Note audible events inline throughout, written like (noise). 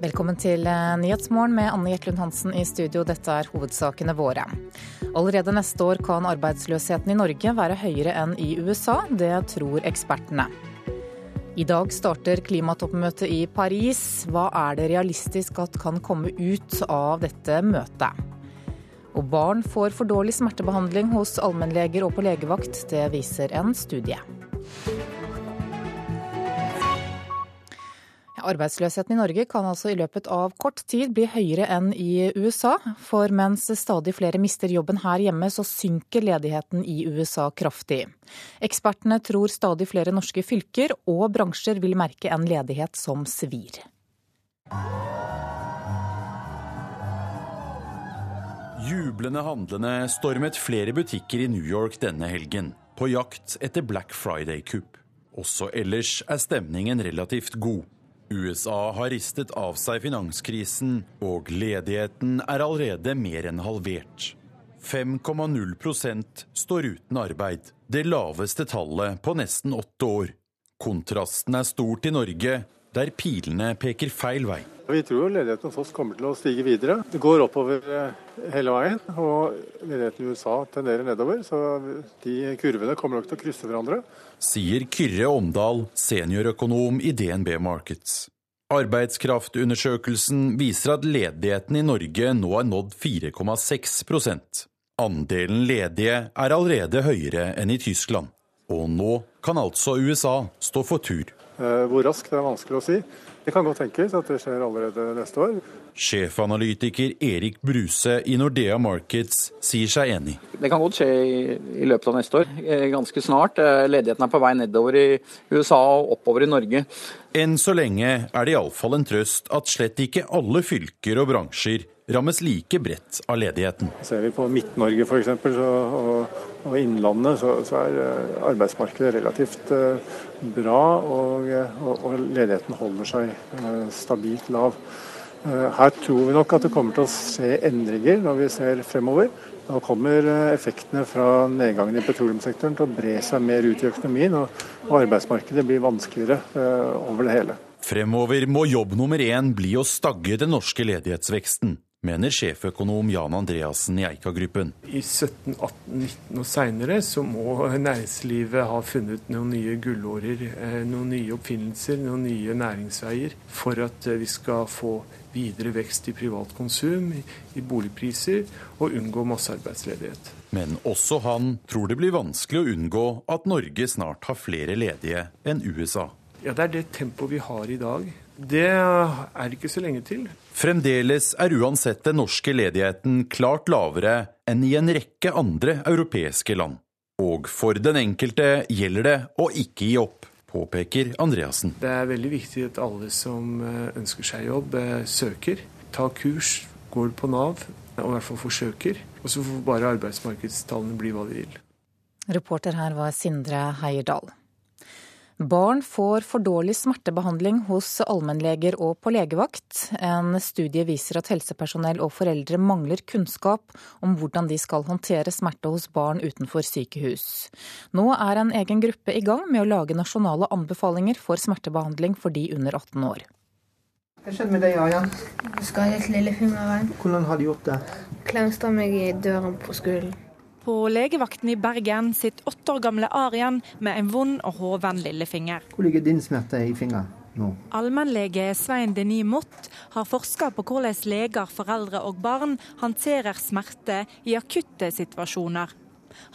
Velkommen til eh, Nyhetsmorgen med Anne Jetlund Hansen i studio. Dette er hovedsakene våre. Allerede neste år kan arbeidsløsheten i Norge være høyere enn i USA. Det tror ekspertene. I dag starter klimatoppmøtet i Paris. Hva er det realistisk at kan komme ut av dette møtet? Og barn får for dårlig smertebehandling hos allmennleger og på legevakt. Det viser en studie. Arbeidsløsheten i Norge kan altså i løpet av kort tid bli høyere enn i USA. For mens stadig flere mister jobben her hjemme, så synker ledigheten i USA kraftig. Ekspertene tror stadig flere norske fylker og bransjer vil merke en ledighet som svir. Jublende handlende stormet flere butikker i New York denne helgen, på jakt etter Black Friday-kupp. Også ellers er stemningen relativt god. USA har ristet av seg finanskrisen, og ledigheten er allerede mer enn halvert. 5,0% står uten arbeid, det laveste tallet på nesten åtte år. Kontrasten er stor til Norge, der pilene peker feil vei. Vi tror ledigheten hos oss kommer til å stige videre. Det går oppover eh, hele veien, og ledigheten i USA tenderer nedover. Så de kurvene kommer nok til å krysse hverandre. Sier Kyrre Omdal, seniorøkonom i DNB Markets. Arbeidskraftundersøkelsen viser at ledigheten i Norge nå har nådd 4,6% Andelen ledige er allerede høyere enn i Tyskland. Og nå kan altså USA stå for tur. Eh, hvor raskt det er vanskelig å si. Det kan godt tenkes at det skjer allerede neste år. Sjefanalytiker Erik Bruse i Nordea Markets sier seg enig. Det kan godt skje i, løpet av neste år. Eh, ganske snart. Eh, ledigheten er på vei nedover i USA og oppover i Norge. Enn så lenge er det iallfall en trøst at slett ikke alle fylker og bransjer rammes like bredt av ledigheten. Ser vi på Midt-Norge f.eks. Og, og Innlandet, så, så, er eh, arbeidsmarkedet relativt uh, bra. Og, og, og, ledigheten holder seg stabilt lav. Her tror vi nok at det kommer til å skje endringer når vi ser fremover. Nå kommer effektene fra nedgangen i petroleumssektoren til å bre seg mer ut i økonomien, og, arbeidsmarkedet blir vanskeligere over det hele. Fremover må jobb nummer én bli å stagge den norske ledighetsveksten mener sjeføkonom Jan Andreassen i Eika-gruppen. I 17, 18, 19 og seinere så må næringslivet ha funnet noen nye gullårer, eh, noen nye oppfinnelser, noen nye næringsveier for at eh, vi skal få videre vekst i privat konsum, i boligpriser og unngå massearbeidsledighet. Men også han tror det blir vanskelig å unngå at Norge snart har flere ledige enn USA. Ja, Det er det tempoet vi har i dag. Det er ikke så lenge til. Fremdeles er uansett den norske ledigheten klart lavere enn i en rekke andre europeiske land. Og for den enkelte gjelder det å ikke gi opp, påpeker Andreassen. Det er veldig viktig at alle som eh, ønsker seg jobb, eh, søker. Ta kurs, går på Nav, og i hvert fall forsøker. Og så får bare arbeidsmarkedstallene bli hva de vil. Reporter her var Sindre Heierdal. Barn får for dårlig smertebehandling hos allmennleger og på legevakt. En studie viser at helsepersonell og foreldre mangler kunnskap om hvordan de skal håndtere smerte hos barn utenfor sykehus. Nå er en egen gruppe i gang med å lage nasjonale anbefalinger for smertebehandling for de under 18 år. Hva skjedde med deg, Ayan? Skadet lillefingeren. Hvordan har de gjort det? Klemte meg i døren på skolen. På legevakten i Bergen sitter åtte år gamle Arian med en vond og hoven lillefinger. Hvor ligger din smerte i fingeren nå? Allmennlege Svein Denis Mott har forska på hvordan leger, foreldre og barn håndterer smerte i akutte situasjoner.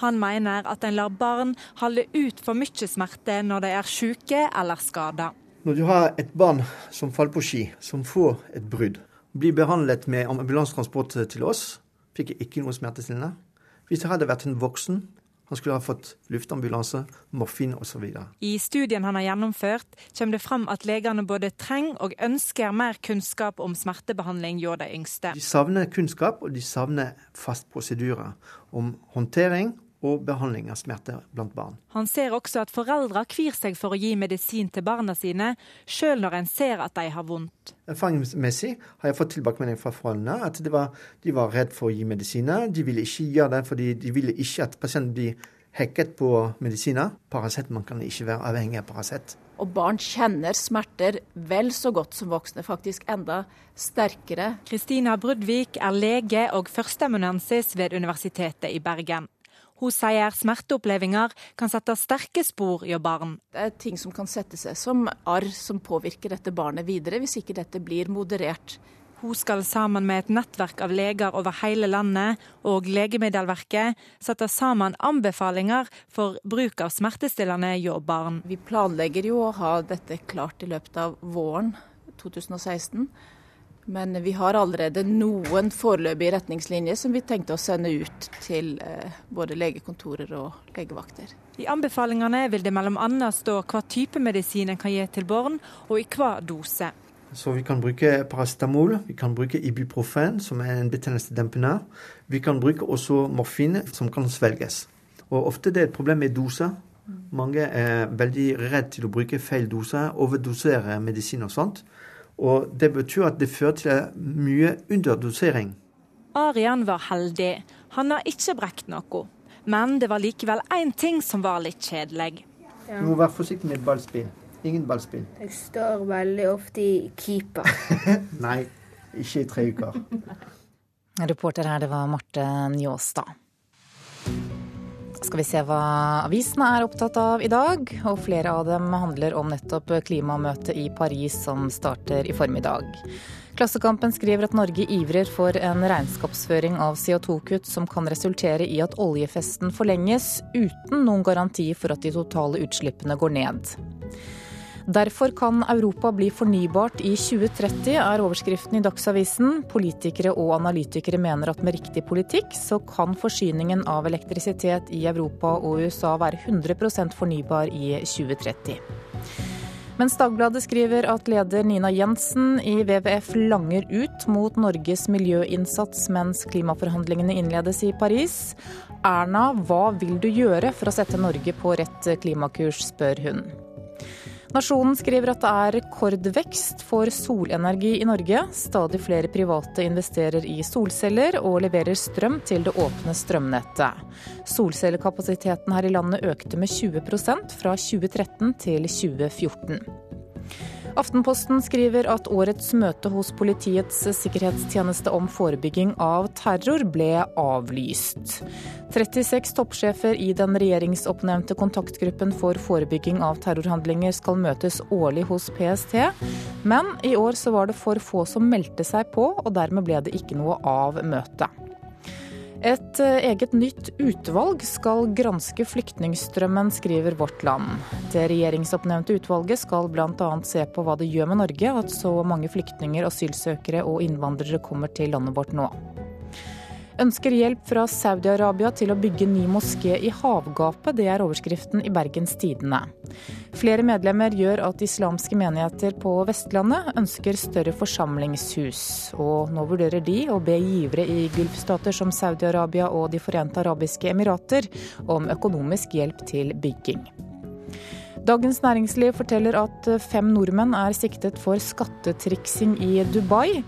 Han mener at en lar barn holde ut for mye smerte når de er syke eller skada. Når du har et barn som faller på ski, som får et brudd, blir behandlet med ambulansetransport til oss, fikk ikke noe smertestillende. Hvis det hadde vært en voksen, han skulle ha fått luftambulanse, morfin osv. I studien han har gjennomført, kommer det fram at legene både trenger og ønsker mer kunnskap om smertebehandling hjå de yngste. De savner kunnskap, og de savner fast prosedyre om håndtering og behandling av smerte blant barn. Han ser også at foreldre kvir seg for å gi medisin til barna sine, sjøl når en ser at de har vondt. Erfaringsmessig har jeg fått tilbakemelding fra foreldrene at var, de var redd for å gi medisiner. De ville ikke gjøre det fordi de ville ikke at pasienten blir hekket på medisiner. Paracet, man kan ikke være avhengig av Paracet. Og barn kjenner smerter vel så godt som voksne, faktisk enda sterkere. Kristina Brudvik er lege og førsteamanuensis ved Universitetet i Bergen. Hun sier smerteopplevelser kan sette sterke spor i barn. Det er ting som kan sette seg som arr som påvirker dette barnet videre, hvis ikke dette blir moderert. Hun skal sammen med et nettverk av leger over hele landet og Legemiddelverket sette sammen anbefalinger for bruk av smertestillende hjå barn. Vi planlegger jo å ha dette klart i løpet av våren 2016. Men vi har allerede noen foreløpige retningslinjer som vi tenkte å sende ut til eh, både legekontorer og legevakter. I anbefalingene vil det bl.a. stå hva type medisin en kan gi til barn, og i hva dose. Så vi kan bruke paracetamol, vi kan bruke ibuprofen, som er en betennelsesdempende. Vi kan bruke også morfin, som kan svelges. Og ofte det er et problem med doser. Mange er veldig redd til å bruke feil dose, overdosere medisin og sånt. Og det betyr at det fører til mye underdosering. Arian var heldig. Han har ikke brekt noe. Men det var likevel én ting som var litt kjedelig. Ja. Du må være forsiktig med ballspill. Ingen ballspill. Jeg står veldig ofte i keeper. (laughs) Nei, ikke i tre uker. Reporter her, det var Marte Njåstad. Skal vi se hva avisene er opptatt av i dag, og flere av dem handler om nettopp klimamøtet i Paris som starter i formiddag. Klassekampen skriver at Norge ivrer for en regnskapsføring av CO2-kutt som kan resultere i at oljefesten forlenges, uten noen garanti for at de totale utslippene går ned. Derfor kan Europa bli fornybart i 2030, er overskriften i Dagsavisen. Politikere og analytikere mener at med riktig politikk så kan forsyningen av elektrisitet i Europa og USA være 100% fornybar i 2030. Mens Dagbladet skriver at leder Nina Jensen i WWF langer ut mot Norges miljøinnsats mens klimaforhandlingene innledes i Paris. Erna, hva vil du gjøre for å sette Norge på rett klimakurs, spør hun. Nasjonen skriver at det er rekordvekst for solenergi i Norge. Stadig flere private investerer i solceller og leverer strøm til det åpne strømnettet. Solcellekapasiteten her i landet økte med 20% fra 2013 til 2014. Aftenposten skriver at årets møte hos Politiets sikkerhetstjeneste om forebygging av terror ble avlyst. 36 toppsjefer i den regjeringsoppnevnte kontaktgruppen for forebygging av terrorhandlinger skal møtes årlig hos PST, men i år så var det for få som meldte seg på, og dermed ble det ikke noe av møtet. Et eh, eget nytt utvalg skal granske flyktningstrømmen, skriver Vårt Land. Det regjeringsoppnevnte utvalget skal bl.a. se på hva det gjør med Norge at så mange flyktninger, asylsøkere og innvandrere kommer til landet vårt nå ønsker hjelp fra Saudi-Arabia til å bygge ny moské i havgapet. Det er overskriften i Bergens Tidende. Flere medlemmer gjør at islamske menigheter på Vestlandet ønsker større forsamlingshus. Og nå vurderer de å be givere i gulfstater som Saudi-Arabia og De forente arabiske emirater om økonomisk hjelp til bygging. Dagens Næringsliv forteller at fem nordmenn er siktet for skattetriksing i Dubai.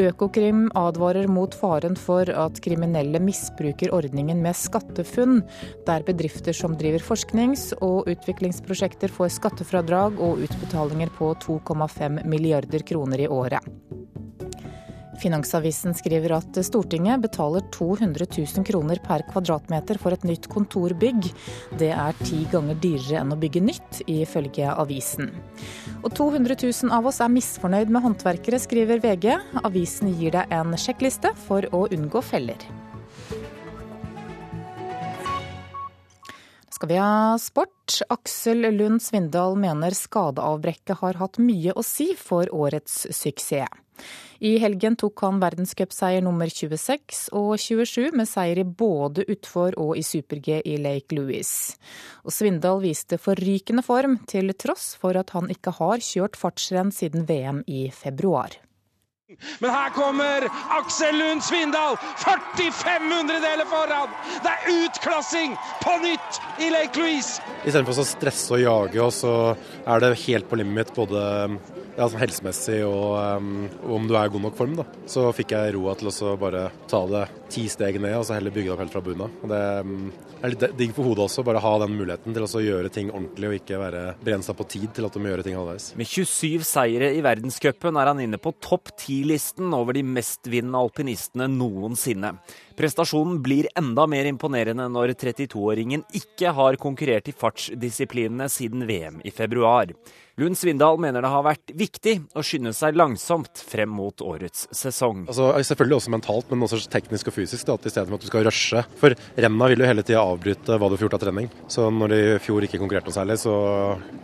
Økokrim advarer mot faren for at kriminelle misbruker ordningen med SkatteFUNN, der bedrifter som driver forsknings- og utviklingsprosjekter får skattefradrag og utbetalinger på 2,5 milliarder kroner i året. Finansavisen skriver at Stortinget betaler 200 000 kroner per kvadratmeter for et nytt kontorbygg. Det er ti ganger dyrere enn å bygge nytt, ifølge avisen. Og 200 000 av oss er misfornøyd med håndverkere, skriver VG. Avisen gir deg en sjekkliste for å unngå feller. skal vi ha sport. Aksel Lund Svindal mener skadeavbrekket har hatt mye å si for årets suksess. I helgen tok han verdenscupseier nummer 26 og 27, med seier i både utfor og i super-G i Lake Louise. Og Svindal viste forrykende form, til tross for at han ikke har kjørt fartsrenn siden VM i februar. Men her kommer Aksel Lund Svindal, 45 hundredeler foran! Det er utklassing på nytt i Lake Louise! Istedenfor å stresse og jage, så er det helt på limit både ja, sånn helsemessig og, um, om du er i god nok form. da. Så fikk jeg roa til å bare ta det ti steg ned, og så heller bygge det opp helt fra bunnen av. Er litt digg for hodet også, bare ha den muligheten til å gjøre ting ordentlig og ikke være begrensa på tid til at du må gjøre ting halvveis. Med 27 seire i verdenscupen er han inne på topp ti-listen over de mestvinnende alpinistene noensinne. Prestasjonen blir enda mer imponerende når 32-åringen ikke har konkurrert i fartsdisiplinene siden VM i februar. Lund Svindal mener det har vært viktig å skynde seg langsomt frem mot årets sesong. Altså, selvfølgelig også mentalt, men også teknisk og fysisk. Da, at Istedenfor at du skal rushe. For renna vil jo hele tida avbryte hva du får gjort av trening. Så når de i fjor ikke konkurrerte noe særlig, så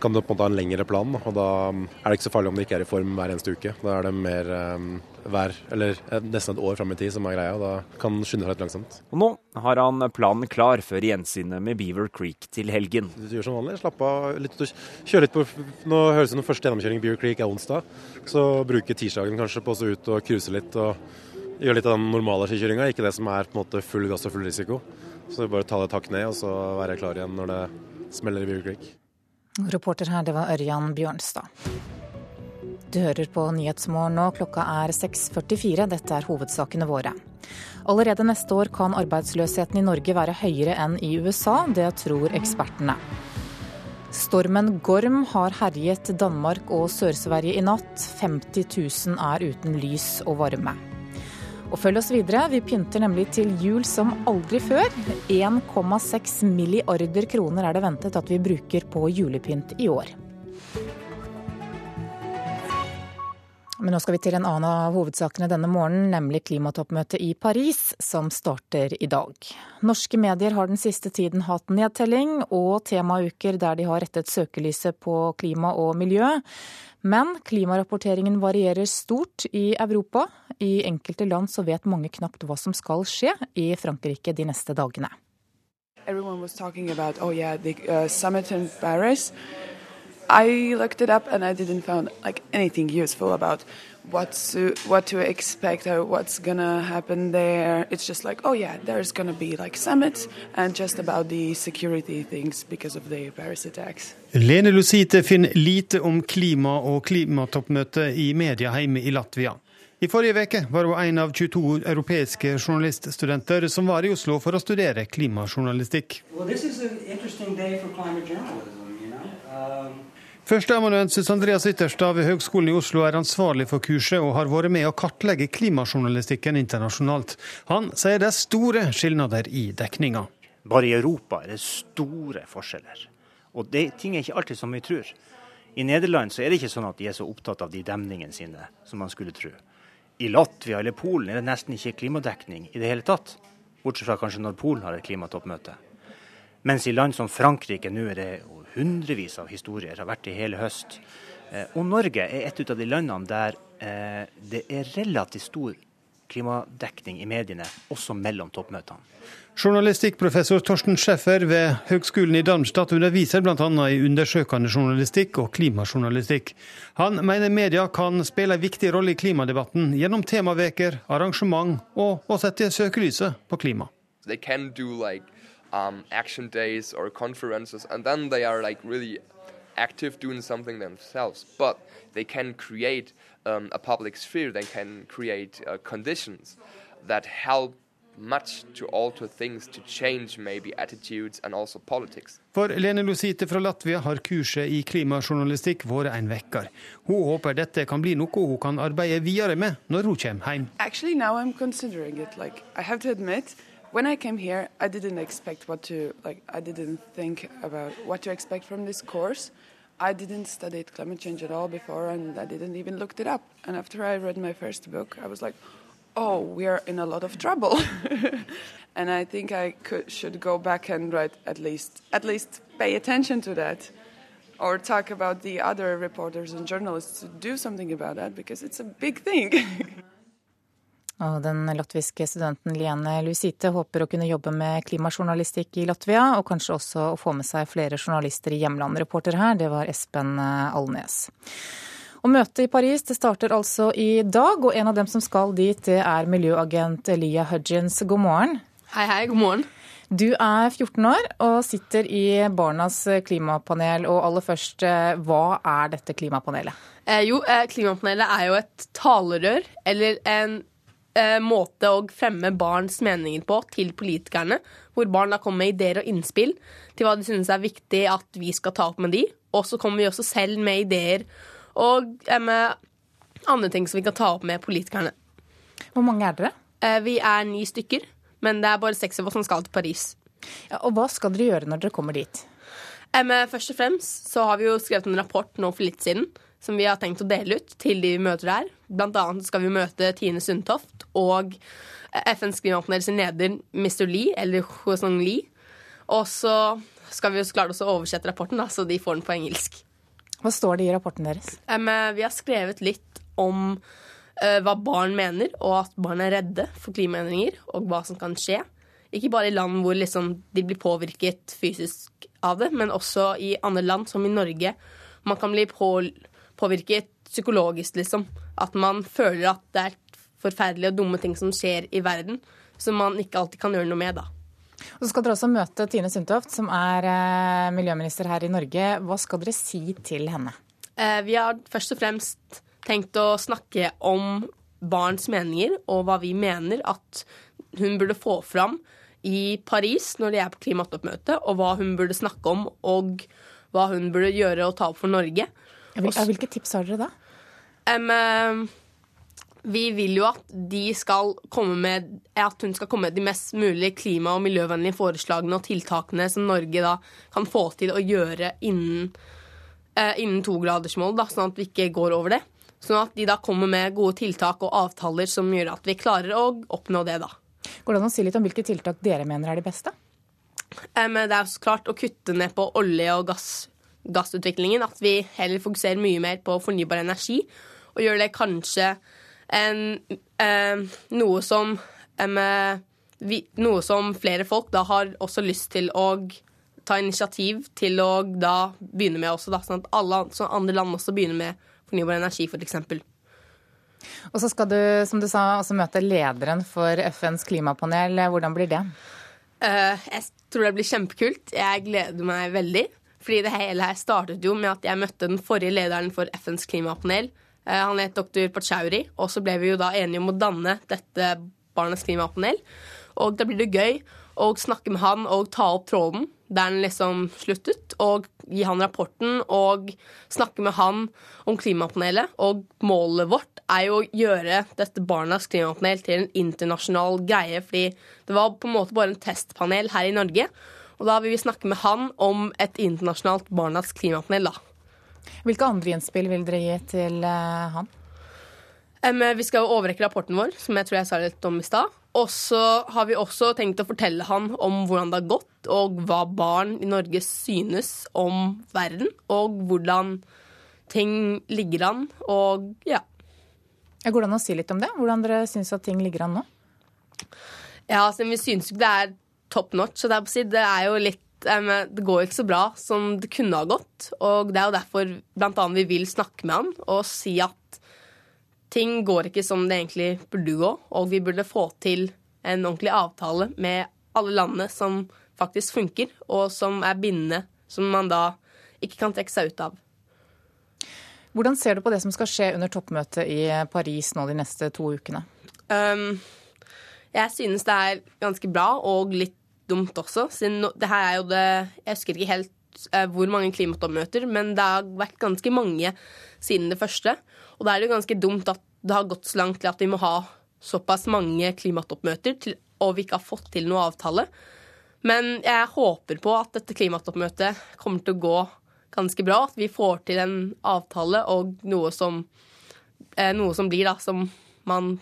kan du på en måte ha en lengre plan. Og da er det ikke så farlig om de ikke er i form hver eneste uke. Da er det mer um, hver, eller nesten et år fram i tid som er greia. og Da kan den skynde seg litt langsomt. Og nå har han planen klar før gjensynet med Beaver Creek til helgen. Du gjør som vanlig, slapp av litt, kjør litt på Nå høres det ut som første gjennomkjøring Beaver Creek er onsdag. Så bruke tirsdagen kanskje på å ut og cruise litt og gjøre litt av den normale skikjøringa, ikke det som er på en måte full gass og full risiko. Så bare ta det takk ned, og så være klar igjen når det smeller i Beaver Creek. Reporter her, det var Ørjan Bjørnstad. Du hører på Nyhetsmorgen nå. Klokka er 6.44. Dette er hovedsakene våre. Allerede neste år kan arbeidsløsheten i Norge være høyere enn i USA. Det tror ekspertene. Stormen Gorm har herjet Danmark og Sør-Sverige i natt. 50 000 er uten lys og varme. Og følg oss videre, vi pynter nemlig til jul som aldri før. 1,6 milliarder kroner er det ventet at vi bruker på julepynt i år. Men nå skal vi til en annen av hovedsakene denne morgenen, nemlig klimatoppmøtet i Paris, som starter i dag. Norske medier har den siste tiden hatt nedtelling og temauker der de har rettet søkelyset på klima og miljø. Men klimarapporteringen varierer stort i Europa. I enkelte land så vet mange knapt hva som skal skje i Frankrike de neste dagene. Everyone was talking about, oh uh. I looked it up and I didn't find like anything useful about what's uh, what to expect or what's gonna happen there. It's just like, oh yeah, there's gonna be like summits and just about the security things because of the Paris attacks. Lene Lusite finner lite om klima og klimatoppmøtet i media hjemme i Latvia. I forrige uke var hun en av 22 europeiske journaliststudenter som var i Oslo for å studere klimajournalistikk. Well, Førsteamanuensis Andreas Ytterstad ved Høgskolen i Oslo er ansvarlig for kurset og har vært med å kartlegge klimajournalistikken internasjonalt. Han sier det er store skilnader i dekninga. Bare i Europa er det store forskjeller. Og det, ting er ikke alltid som vi tror. I Nederland så er det ikke sånn at de er så opptatt av de demningene sine som man skulle tro. I Latvia eller Polen er det nesten ikke klimadekning i det hele tatt. Bortsett fra kanskje når Polen har et klimatoppmøte. Mens i land som Frankrike nå er det hundrevis av historier, har vært i hele høst. Eh, og Norge er et av de landene der eh, det er relativt stor klimadekning i mediene, også mellom toppmøtene. Journalistikkprofessor Torsten Schäffer ved Høgskolen i Darmstadt underviser bl.a. i undersøkende journalistikk og klimajournalistikk. Han mener media kan spille en viktig rolle i klimadebatten gjennom temaveker, arrangement og å sette søkelyset på klima. They can do like um, action days or conferences, and then they are like really active doing something themselves. But they can create um, a public sphere. They can create uh, conditions that help much to alter things, to change maybe attitudes and also politics. For Lene Lusite fra Latvia har kurset i klimajournalistikk vært en vekker. Hun håper dette kan bli noe hun kan arbeide videre med når hun kommer hjem. Actually, now I'm considering it. Like, I have to admit, when I came here, I didn't expect what to like. I didn't think about what to expect from this course. I didn't study climate change at all before, and I didn't even looked it up. And after I read my first book, I was like, "Oh, we are in a lot of trouble." (laughs) and I think I could, should go back and write at least at least pay attention to that, or talk about the other reporters and journalists to do something about that because it's a big thing. (laughs) Og den latviske studenten Liene Lucite håper å kunne jobbe med klimajournalistikk i Latvia, og kanskje også å få med seg flere journalister i hjemlandet. Reporter her, det var Espen Alnes. Og Og Møtet i Paris det starter altså i dag, og en av dem som skal dit, det er miljøagent Elia Hudgens. God morgen. Hei, hei. God morgen. Du er 14 år og sitter i Barnas klimapanel. Og aller først, eh, hva er dette klimapanelet? Eh, jo, eh, Klimapanelet er jo et talerør, eller en eh, måte å fremme barns meninger på til politikerne. Hvor barn da kommer med ideer og innspill til hva de synes er viktig at vi skal ta opp med de. Og så kommer vi også selv med ideer og eh, med andre ting som vi kan ta opp med politikerne. Hvor mange er dere? Eh, vi er ni stykker, men det er bare seks av oss som skal til Paris. Ja, og hva skal dere gjøre når dere kommer dit? Eh, først og fremst så har vi jo skrevet en rapport nå for litt siden som vi har tenkt å dele ut til de vi møter der. Blant annet skal vi møte Tine Sundtoft og FNs klimapanel sin leder Mr. Lee, eller Hosong Lee. Og så skal vi klare å oversette rapporten, da, så de får den på engelsk. Hva står det i rapporten deres? Um, vi har skrevet litt om uh, hva barn mener, og at barn er redde for klimaendringer, og hva som kan skje. Ikke bare i land hvor liksom, de blir påvirket fysisk av det, men også i andre land, som i Norge. Man kan bli på, påvirket psykologisk, liksom. At man føler at det er forferdelige og dumme ting som skjer i verden, som man ikke alltid kan gjøre noe med, da. Og så skal dere også møte Tine Sundtoft, som er eh, miljøminister her i Norge. Hva skal dere si til henne? Eh, vi har først og fremst tenkt å snakke om barns meninger, og hva vi mener at hun burde få fram i Paris når de er på klimatoppmøte, og hva hun burde snakke om, og hva hun burde gjøre og ta opp for Norge. Hvilke tips har dere da? Um, vi vil jo at, skal med, at hun skal komme med de mest mulig klima- og miljøvennlige forslagene og tiltakene som Norge da kan få til å gjøre innen, uh, innen togradersmålet, sånn at vi ikke går over det. Sånn at de da kommer med gode tiltak og avtaler som gjør at vi klarer å oppnå det, da. Går det an å si litt om hvilke tiltak dere mener er de beste? Um, det er så klart å kutte ned på olje- og gass, gassutviklingen. At vi heller fokuserer mye mer på fornybar energi, og gjør det kanskje en, eh, noe som eh, vi, Noe som flere folk da har også lyst til å ta initiativ til å da begynne med også, da, sånn at alle andre land også begynner med fornybar energi, f.eks. Og så skal du, som du sa, også møte lederen for FNs klimapanel. Hvordan blir det? Uh, jeg tror det blir kjempekult. Jeg gleder meg veldig. Fordi det hele her startet jo med at jeg møtte den forrige lederen for FNs klimapanel, Eh, han het doktor Pachauri, og så ble vi jo da enige om å danne dette Barnas klimapanel. Og da blir det gøy å snakke med han og ta opp tråden der den liksom sluttet, og gi han rapporten og snakke med han om klimapanelet. Og målet vårt er jo å gjøre dette Barnas klimapanel til en internasjonal greie, fordi det var på en måte bare en testpanel her i Norge. Og da vil vi snakke med han om et internasjonalt Barnas klimapanel, da. Hvilke andre innspill vil dere gi til uh, han? Um, vi skal jo overrekke rapporten vår, som jeg tror jeg sa litt om i stad. Og så har vi også tenkt å fortelle han om hvordan det har gått, og hva barn i Norge synes om verden, og hvordan ting ligger an, og ja. Går det an å si litt om det? Hvordan dere syns at ting ligger an nå? Ja, altså, Vi syns ikke det er top notch. Så det er, det er jo litt det går jo ikke så bra som det kunne ha gått. Og det er jo derfor blant annet vi vil snakke med han og si at ting går ikke som det egentlig burde gå, og vi burde få til en ordentlig avtale med alle landene som faktisk funker, og som er bindende, som man da ikke kan trekke seg ut av. Hvordan ser du på det som skal skje under toppmøtet i Paris nå de neste to ukene? Um, jeg synes det er ganske bra og litt dumt også. Siden det her er jo det Jeg husker ikke helt eh, hvor mange klimatoppmøter, men det har vært ganske mange siden det første. Og da er det jo ganske dumt at det har gått så langt til at vi må ha såpass mange klimatoppmøter, til, og vi ikke har fått til noe avtale. Men jeg håper på at dette klimatoppmøtet kommer til å gå ganske bra. At vi får til en avtale og noe som, eh, noe som blir da, som man,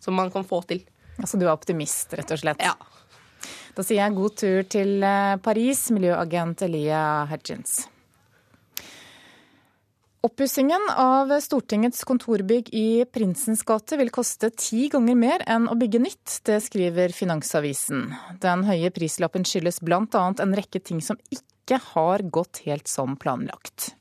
som man kan få til. Altså du er optimist, rett og slett? Ja. Da sier jeg god tur til eh, Paris, miljøagent Elia Hedgins. Oppussingen av Stortingets kontorbygg i Prinsens gate vil koste ti ganger mer enn å bygge nytt. Det skriver Finansavisen. Den høye prislappen skyldes bl.a. en rekke ting som ikke har gått helt som planlagt.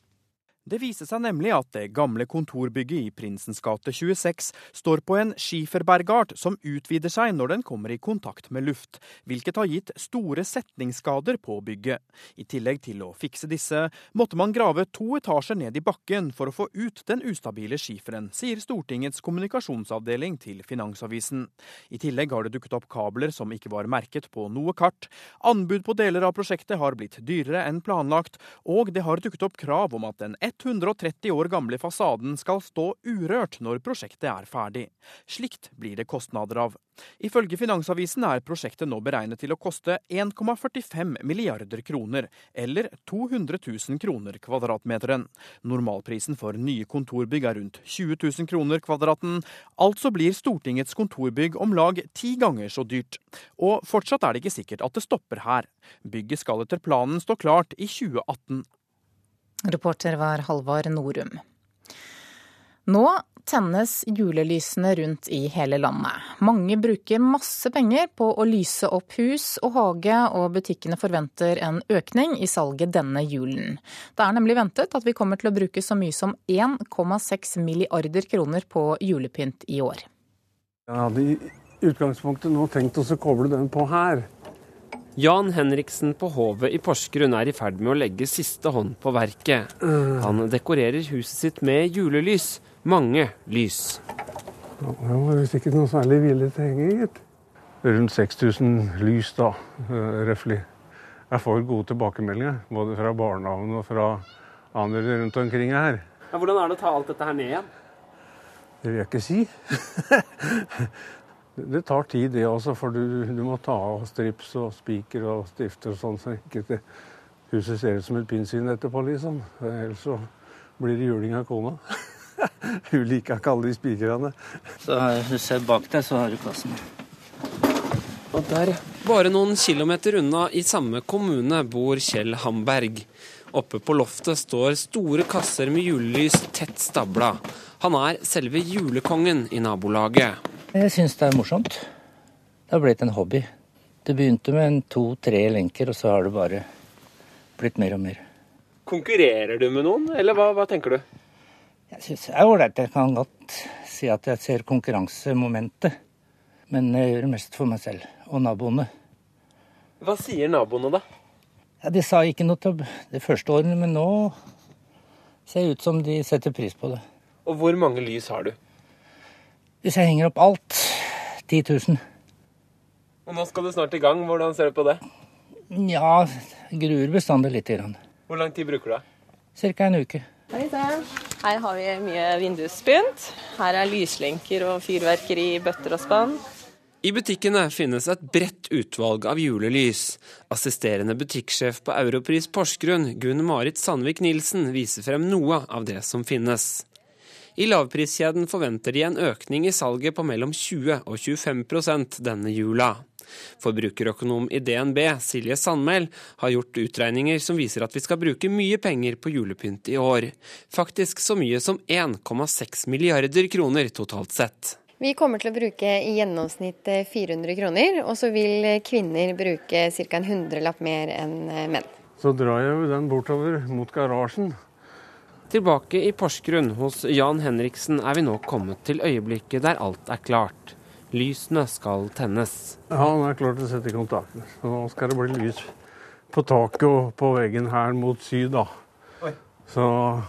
Det viser seg nemlig at det gamle kontorbygget i Prinsens gate 26 står på en skiferbergart som utvider seg når den kommer i kontakt med luft, hvilket har gitt store setningsskader på bygget. I tillegg til å fikse disse, måtte man grave to etasjer ned i bakken for å få ut den ustabile skiferen, sier Stortingets kommunikasjonsavdeling til Finansavisen. I tillegg har det dukket opp kabler som ikke var merket på noe kart. Anbud på deler av prosjektet har blitt dyrere enn planlagt, og det har dukket opp krav om at den 130 år gamle fasaden skal stå urørt når prosjektet er ferdig. Slikt blir det kostnader av. Ifølge Finansavisen er prosjektet nå beregnet til å koste 1,45 milliarder kroner, eller 200 000 kroner kvadratmeteren. Normalprisen for nye kontorbygg er rundt 20 000 kroner kvadraten. Altså blir Stortingets kontorbygg om lag ti ganger så dyrt. Og fortsatt er det ikke sikkert at det stopper her. Bygget skal etter planen stå klart i 2018. Reporter var Halvard Norum. Nå tennes julelysene rundt i hele landet. Mange bruker masse penger på å lyse opp hus og hage, og butikkene forventer en økning i salget denne julen. Det er nemlig ventet at vi kommer til å bruke så mye som 1,6 milliarder kroner på julepynt i år. Jeg hadde i utgangspunktet nå tenkt å koble den på her. Jan Henriksen på Hovet i Porsgrunn er i ferd med å legge siste hånd på verket. Han dekorerer huset sitt med julelys. Mange lys. Det var visst ikke noe særlig villig til gitt. Rundt 6000 lys, da, uh, røftlig. Jeg får gode tilbakemeldinger, både fra barnehagen og fra andre rundt omkring her. Ja, hvordan er det å ta alt dette her ned igjen? Det vil jeg ikke si. (laughs) det tar tid, det også, for du, du, må ta av strips og spiker og stifter og sånn, så ikke det huset ser ut som et pinnsvin etterpå, liksom. Ellers så blir det juling av kona. (laughs) Hun liker ikke alle de spikrene. Så du ser bak deg, så har du kassen. Og der, bare noen kilometer unna i samme kommune, bor Kjell Hamberg. Oppe på loftet står store kasser med julelys tett stabla. Han er selve julekongen i nabolaget. Jeg syns det er morsomt. Det har blitt en hobby. Det begynte med to-tre lenker, og så har det bare blitt mer og mer. Konkurrerer du med noen, eller hva, hva tenker du? Jeg syns det er ålreit. Jeg kan godt si at jeg ser konkurransemomentet. Men jeg gjør det mest for meg selv og naboene. Hva sier naboene, da? Ja, De sa ikke noe til de første årene, men nå ser det ut som de setter pris på det. Og hvor mange lys har du? Hvis jeg henger opp alt 10 000. Og nå skal du snart i gang. Hvordan ser du på det? Ja, gruer bestandig litt. Grann. Hvor lang tid bruker du? Ca. en uke. Her har vi mye vindusspynt. Her er lyslenker og fyrverkeri i bøtter og spann. I butikkene finnes et bredt utvalg av julelys. Assisterende butikksjef på Europris Porsgrunn, Gunn Marit Sandvik Nilsen, viser frem noe av det som finnes. I lavpriskjeden forventer de en økning i salget på mellom 20 og 25% denne jula. Forbrukerøkonom i DNB, Silje Sandmæl, har gjort utregninger som viser at vi skal bruke mye penger på julepynt i år. Faktisk så mye som 1,6 milliarder kroner totalt sett. Vi kommer til å bruke i gjennomsnitt 400 kroner, og så vil kvinner bruke ca. en hundrelapp mer enn menn. Så drar jeg jo den bortover mot garasjen. Tilbake i Porsgrunn hos Jan Henriksen er vi nå kommet til øyeblikket der alt er klart. Lysene skal tennes. Ja, nå er klar til å sette i kontakten. Så nå skal det bli lys på taket og på veggen her mot syd, da. Oi. Så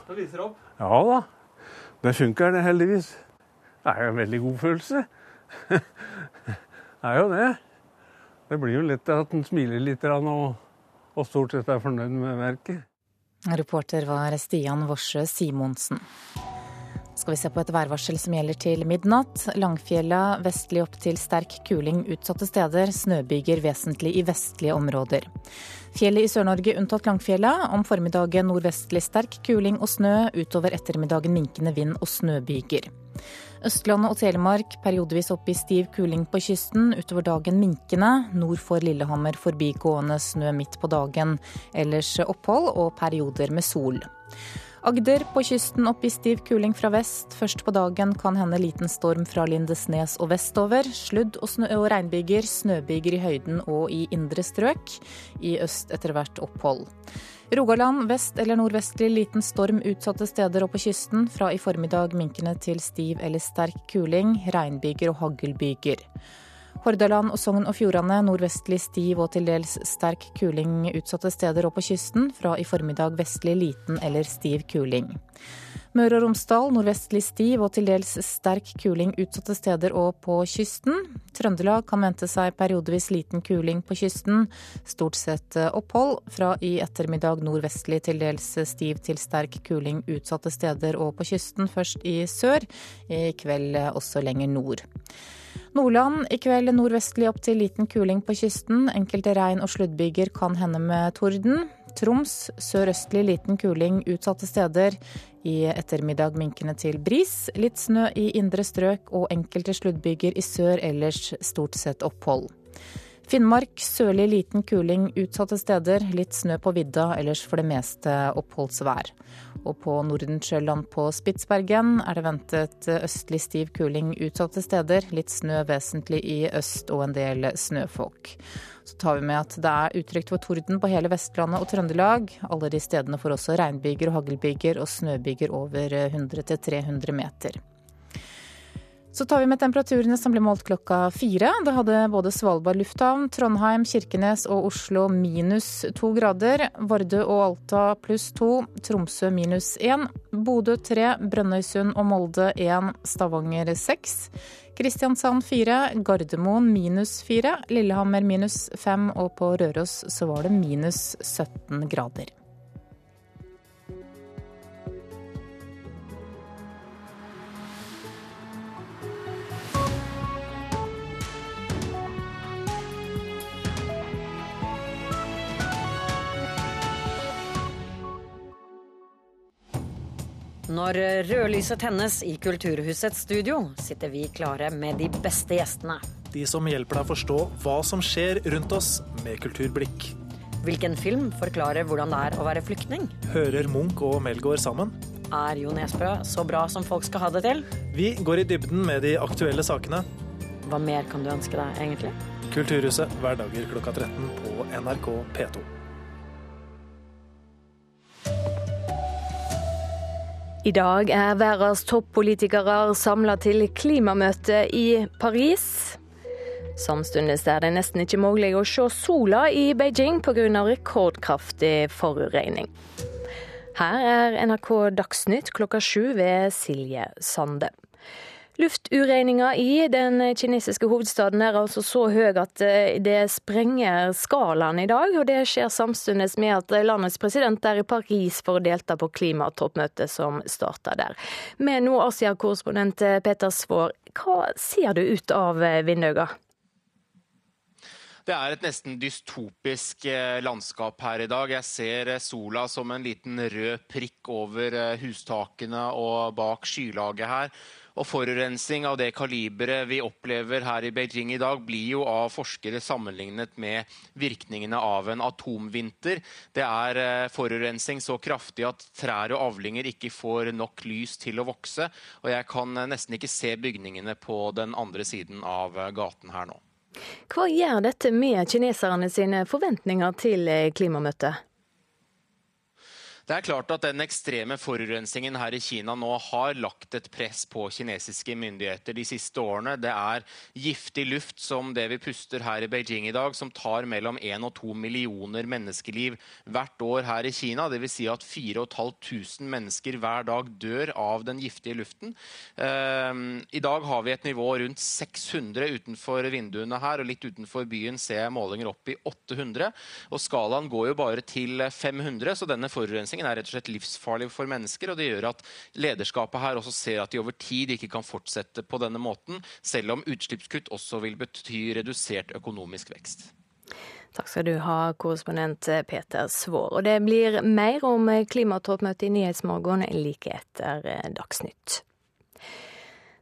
Da lyser det opp? Ja da. Det funker, det, heldigvis. Det er jo en veldig god følelse. (laughs) det er jo det. Det blir jo lett at en smiler litt og, og stort sett er fornøyd med verket. Reporter var Stian Worsø Simonsen. Skal vi se på et værvarsel som gjelder til midnatt. Langfjella vestlig opp til sterk kuling utsatte steder. Snøbyger vesentlig i vestlige områder. Fjellet i Sør-Norge unntatt Langfjella. Om formiddagen nordvestlig sterk kuling og snø. Utover ettermiddagen minkende vind og snøbyger. Østlandet og Telemark periodevis opp i stiv kuling på kysten. Utover dagen minkende. Nord for Lillehammer forbigående snø midt på dagen. Ellers opphold og perioder med sol. Agder på kysten opp i stiv kuling fra vest. Først på dagen kan hende liten storm fra Lindesnes og vestover. Sludd og, snø og regnbyger, snøbyger i høyden og i indre strøk. I øst etter hvert opphold. Rogaland vest eller nordvestlig liten storm utsatte steder og på kysten. Fra i formiddag minkende til stiv eller sterk kuling. Regnbyger og haglbyger. Hordaland og Sogn og Fjordane nordvestlig stiv og til dels sterk kuling utsatte steder og på kysten. Fra i formiddag vestlig liten eller stiv kuling. Møre og Romsdal nordvestlig stiv og til dels sterk kuling utsatte steder og på kysten. Trøndelag kan vente seg periodevis liten kuling på kysten. Stort sett opphold. Fra i ettermiddag nordvestlig til dels stiv til sterk kuling utsatte steder og på kysten, først i sør. I kveld også lenger nord. Nordland i kveld nordvestlig opp til liten kuling på kysten. Enkelte regn- og sluddbyger kan hende med torden. Troms sørøstlig liten kuling utsatte steder. I ettermiddag minkende til bris. Litt snø i indre strøk og enkelte sluddbyger i sør, ellers stort sett opphold. Finnmark sørlig liten kuling utsatte steder. Litt snø på vidda, ellers for det meste oppholdsvær. Og på Nordensjøland på Spitsbergen er det ventet østlig stiv kuling utsatte steder. Litt snø vesentlig i øst og en del snøfolk. Så tar vi med at det er utrygt for torden på hele Vestlandet og Trøndelag. Alle de stedene får også regnbyger og haglbyger og snøbyger over 100-300 meter. Så tar vi med temperaturene som ble målt klokka fire. Da hadde både Svalbard lufthavn, Trondheim, Kirkenes og Oslo minus to grader. Vardø og Alta pluss to. Tromsø minus én. Bodø tre. Brønnøysund og Molde én. Stavanger seks. Kristiansand fire. Gardermoen minus fire. Lillehammer minus fem. Og på Røros så var det minus 17 grader. Når rødlyset tennes i Kulturhusets studio, sitter vi klare med de beste gjestene. De som hjelper deg å forstå hva som skjer rundt oss med kulturblikk. Hvilken film forklarer hvordan det er å være flyktning? Hører Munch og Melgaard sammen? Er Jo Nesbø så bra som folk skal ha det til? Vi går i dybden med de aktuelle sakene. Hva mer kan du ønske deg, egentlig? Kulturhuset hverdager klokka 13 på NRK P2. I dag er verdens toppolitikere samla til klimamøte i Paris. Samtidig er det nesten ikke mulig å se sola i Beijing pga. rekordkraftig forurensning. Her er NRK Dagsnytt klokka sju ved Silje Sande. Lufturegninga i den kinesiske hovedstaden er altså så høy at eh, det sprenger skalaen i dag. Og det skjer samtidig med at landets president er i Paris for å delta på klimatoppmøtet som starter der. Med nå Asia-korrespondent Peter Svaar, hva ser du ut av vinduene? Det er et nesten dystopisk eh, landskap her i dag. Jeg ser eh, sola som en liten rød prikk over hustakene og bak skylaget her. Og forurensning av det kaliberet vi opplever her i Beijing i dag, blir jo av forskere sammenlignet med virkningene av en atomvinter. Det er eh, forurensning så kraftig at trær og avlinger ikke får nok lys til å vokse. Og jeg kan eh, nesten ikke se bygningene på den andre siden av eh, gaten her nå. Hva gjør dette med kineserne sine forventninger til klimamøtet? Det er klart at Den ekstreme forurensningen her i Kina nå har lagt et press på kinesiske myndigheter de siste årene. Det er giftig luft som det vi puster her i Beijing i dag, som tar mellom 1 og 2 millioner menneskeliv hvert år her i Kina. Dvs. Si at 4500 mennesker hver dag dør av den giftige luften. Ehm, I dag har vi et nivå rundt 600 utenfor vinduene her, og litt utenfor byen ser jeg målinger opp i 800. Og skalaen går jo bare til 500, så denne forurensningen forurensningen er rett og slett livsfarlig for mennesker. og Det gjør at lederskapet her også ser at de over tid ikke kan fortsette på denne måten, selv om utslippskutt også vil bety redusert økonomisk vekst. Takk skal du ha, korrespondent Peter Svår. Og det blir mer om klimatoppmøtet i Nyhetsmorgen like etter Dagsnytt.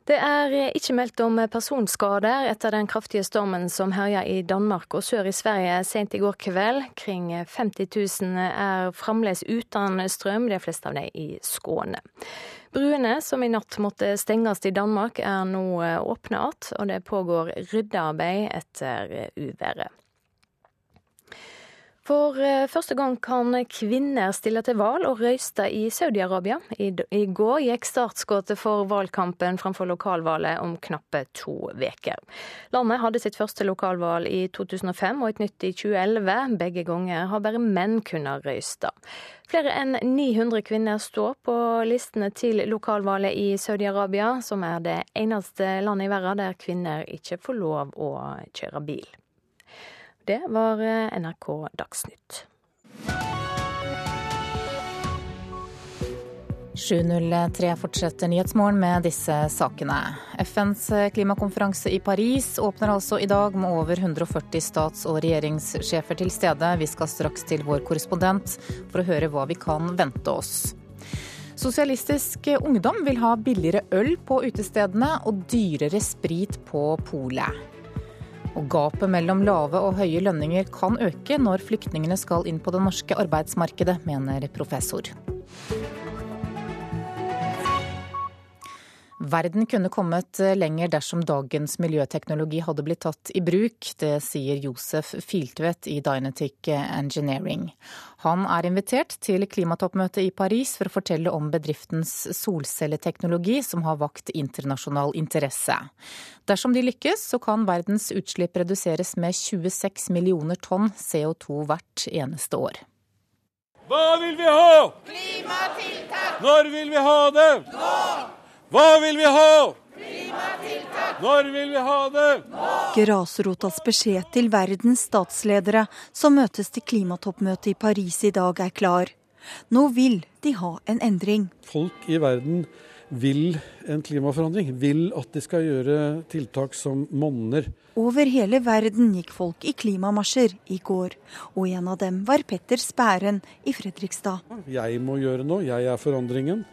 Det er ikke meldt om personskader etter den kraftige stormen som herja i Danmark og sør i Sverige sent i går kveld. Kring 50 000 er fremdeles uten strøm, de fleste av dem i Skåne. Bruene som i natt måtte stenges i Danmark, er nå åpne igjen, og det pågår ryddearbeid etter uværet. For eh, første gang kan kvinner stille til valg og røyste i Saudi-Arabia. I, går gikk startskuddet for valgkampen framfor lokalvalget om knappe to uker. Landet hadde sitt første lokalvalg i 2005 og et nytt i 2011. Begge ganger har bare menn kunnet røyste. Flere enn 900 kvinner står på listene til lokalvalget i Saudi-Arabia, som er det eneste landet i verden der kvinner ikke får lov å kjøre bil. Det var eh, NRK Dagsnytt. 7.03 fortsetter Nyhetsmorgen med disse sakene. FNs klimakonferanse i Paris åpner altså i dag med over 140 stats- og regjeringssjefer til stede. Vi skal straks til vår korrespondent for å høre hva vi kan vente oss. Sosialistisk Ungdom vil ha billigere øl på utestedene og dyrere sprit på polet. Og gapet mellom lave og høye lønninger kan øke når flyktningene skal inn på det norske arbeidsmarkedet, mener professor. Verden kunne kommet lenger dersom dagens miljøteknologi hadde blitt tatt i bruk. Det sier Josef Filtvedt i Dynetic Engineering. Han er invitert til klimatoppmøtet i Paris for å fortelle om bedriftens solcelleteknologi, som har vakt internasjonal interesse. Dersom de lykkes, så kan verdens utslipp reduseres med 26 millioner tonn CO2 hvert eneste år. Hva vil vi ha? Klimatiltak! Når vil vi ha det? Nå! Hva vil vi ha? Klimatiltak! Når vil vi ha det? Grasrotas beskjed til verdens statsledere som møtes til klimatoppmøtet i Paris i dag, er klar. Nå vil de ha en endring. Folk i verden vil en klimaforandring. Vil at de skal gjøre tiltak som monner. Over hele verden gikk folk i klimamarsjer i går, og en av dem var Petter Spæren i Fredrikstad. Jeg må gjøre noe, jeg er forandringen.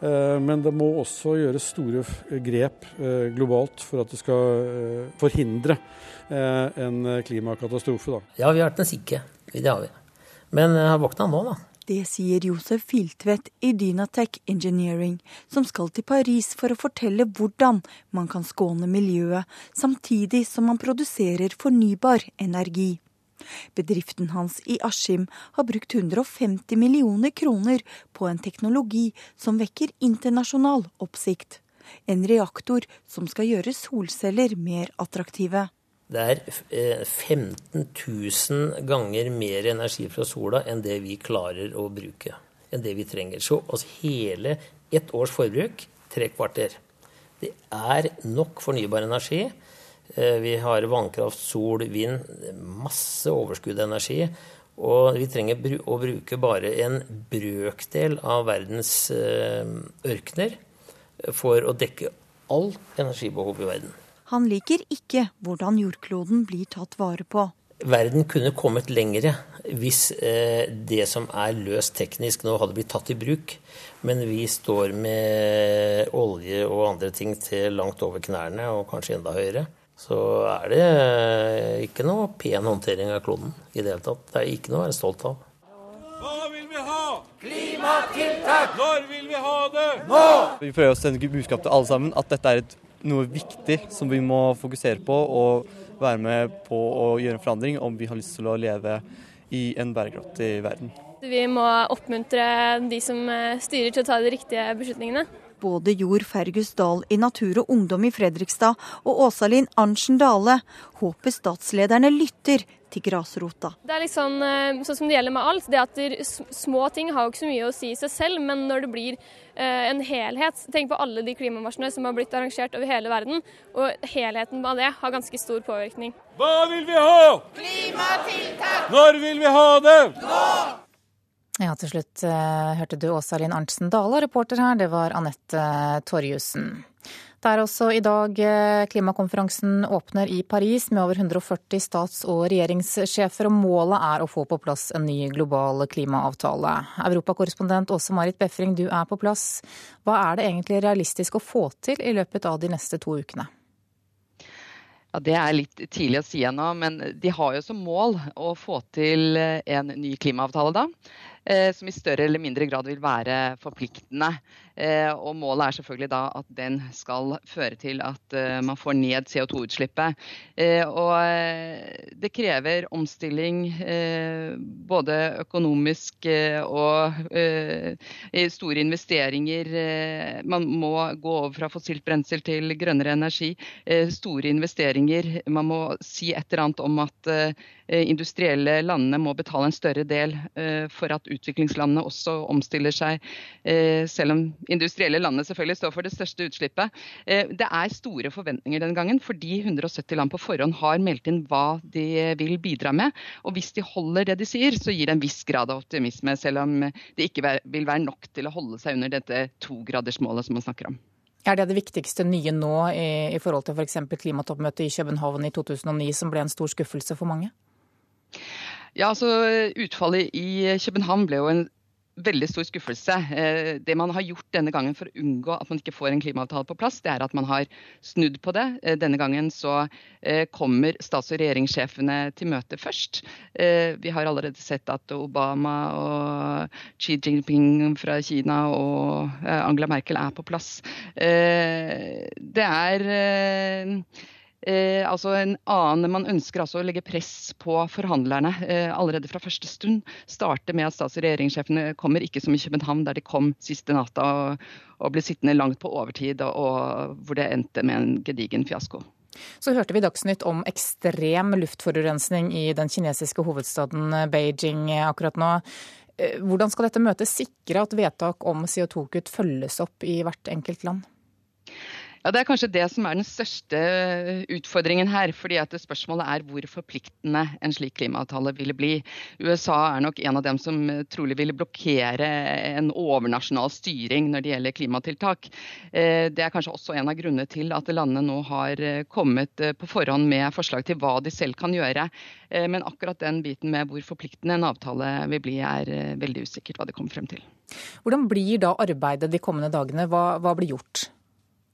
Eh, men det må også gjøres store grep eh, globalt for at det skal eh, forhindre en klimakatastrofe. Da. Ja, vi har vært den sikre. Det har vi. Men jeg har våkna nå, da. Det sier Josef Filtvedt i Dynatech Engineering, som skal til Paris for å fortelle hvordan man kan skåne miljøet, samtidig som man produserer fornybar energi. Bedriften hans i Askim har brukt 150 millioner kroner på en teknologi som vekker internasjonal oppsikt. En reaktor som skal gjøre solceller mer attraktive. Det er 15 eh, 000 ganger mer energi fra sola enn det vi klarer å bruke. Enn det vi trenger. Så altså hele ett års forbruk, tre kvarter. Det er nok fornybar energi vi har vannkraft, sol, vind. Masse overskudd av energi. Og vi trenger å bruke bare en brøkdel av verdens eh, ørkener for å dekke alt energibehov i verden. Han liker ikke hvordan jordkloden blir tatt vare på. Verden kunne kommet lengre hvis eh, det som er løst teknisk nå hadde blitt tatt i bruk. Men vi står med olje og andre ting til langt over knærne, og kanskje enda høyere så er det ikke noe pen håndtering av kloden i det hele tatt. Det er ikke noe å være stolt av. Hva vil vi ha? Klimatiltak! Når vil vi ha det? Nå! Vi prøver å sende budskap til alle sammen at dette er et, noe viktig som vi må fokusere på og være med på å gjøre en forandring om vi har lyst til å leve i en bærekraftig verden. Vi må oppmuntre de som styrer til å ta de riktige beslutningene. Både Jord Fergus Dahl i Natur og Ungdom i Fredrikstad og Åsalin Arntzen Dale håper statslederne lytter til grasrota. Det er liksom sånn, som det gjelder med alt. det at Små ting har jo ikke så mye å si i seg selv, men når det blir eh, en helhet Tenk på alle de klimamarsjene som har blitt arrangert over hele verden. Og helheten av det har ganske stor påvirkning. Hva vil vi ha? Klimatiltak! Når vil vi ha det? Nå! Ja, til slutt uh, hørte du Åsa Linn Arntzen Dale, reporter her det var Anette Torjussen. Det er også i dag eh, klimakonferansen åpner i Paris med over 140 stats- og regjeringssjefer, og målet er å få på plass en ny global klimaavtale. Europakorrespondent Åse Marit Befring, du er på plass. Hva er det egentlig realistisk å få til i løpet av de neste to ukene? Ja, Det er litt tidlig å si ennå, men de har jo som mål å få til en ny klimaavtale da. Eh, som i større eller mindre grad vil være forpliktende. Eh, og Målet er selvfølgelig da at den skal føre til at eh, man får ned CO2-utslippet. Og det krever omstilling både økonomisk og store investeringer. Man må gå over fra fossilt brensel til grønnere energi. Store investeringer. Man må si et eller annet om at industrielle landene må betale en større del for at utviklingslandene også omstiller seg, eh, selv om industrielle landene selvfølgelig står for det største utslippet. Eh, det er store forventninger denne gangen, fordi 170 land på forhånd har meldt inn hva de vil bidra med. Og hvis de holder det de sier, så gir det en viss grad av optimisme, selv om det ikke vil være nok til å holde seg under dette togradersmålet som man snakker om. Er det det viktigste nye nå i, i forhold til f.eks. For klimatoppmøtet i København i 2009, som ble en stor skuffelse for mange? Ja, altså Utfallet i København ble jo en veldig stor skuffelse. Eh, det man har gjort denne gangen for å unngå at man ikke får en klimaavtale på plass, det er at man har snudd på det. Eh, denne gangen så eh, kommer stats- og regjeringssjefene til møte først. Vi har allerede sett at Obama og Xi Jinping fra Kina og Angela Merkel er på plass. Det er Eh, altså en annen, Man ønsker altså å legge press på forhandlerne eh, allerede fra første stund. Starte med at stats- og regjeringssjefene kommer, ikke som i København, der de kom siste natta og, og ble sittende langt på overtid, og, og hvor det endte med en gedigen fiasko. Så hørte vi Dagsnytt om ekstrem luftforurensning i den kinesiske hovedstaden Beijing akkurat nå. Eh, hvordan skal dette møtet sikre at vedtak om CO2-kutt følges opp i hvert enkelt land? Ja, Det er kanskje det som er den største utfordringen her. fordi at Spørsmålet er hvor forpliktende en slik klimaavtale ville bli. USA er nok en av dem som trolig ville blokkere en overnasjonal styring når det gjelder klimatiltak. Eh, det er kanskje også en av grunnene til at landene nå har eh, kommet eh, på forhånd med forslag til hva de selv kan gjøre. Men akkurat den biten med hvor forpliktende en avtale vil bli, er veldig usikkert hva det kommer frem til. Hvordan blir da arbeidet de kommende dagene? Hva, hva blir gjort?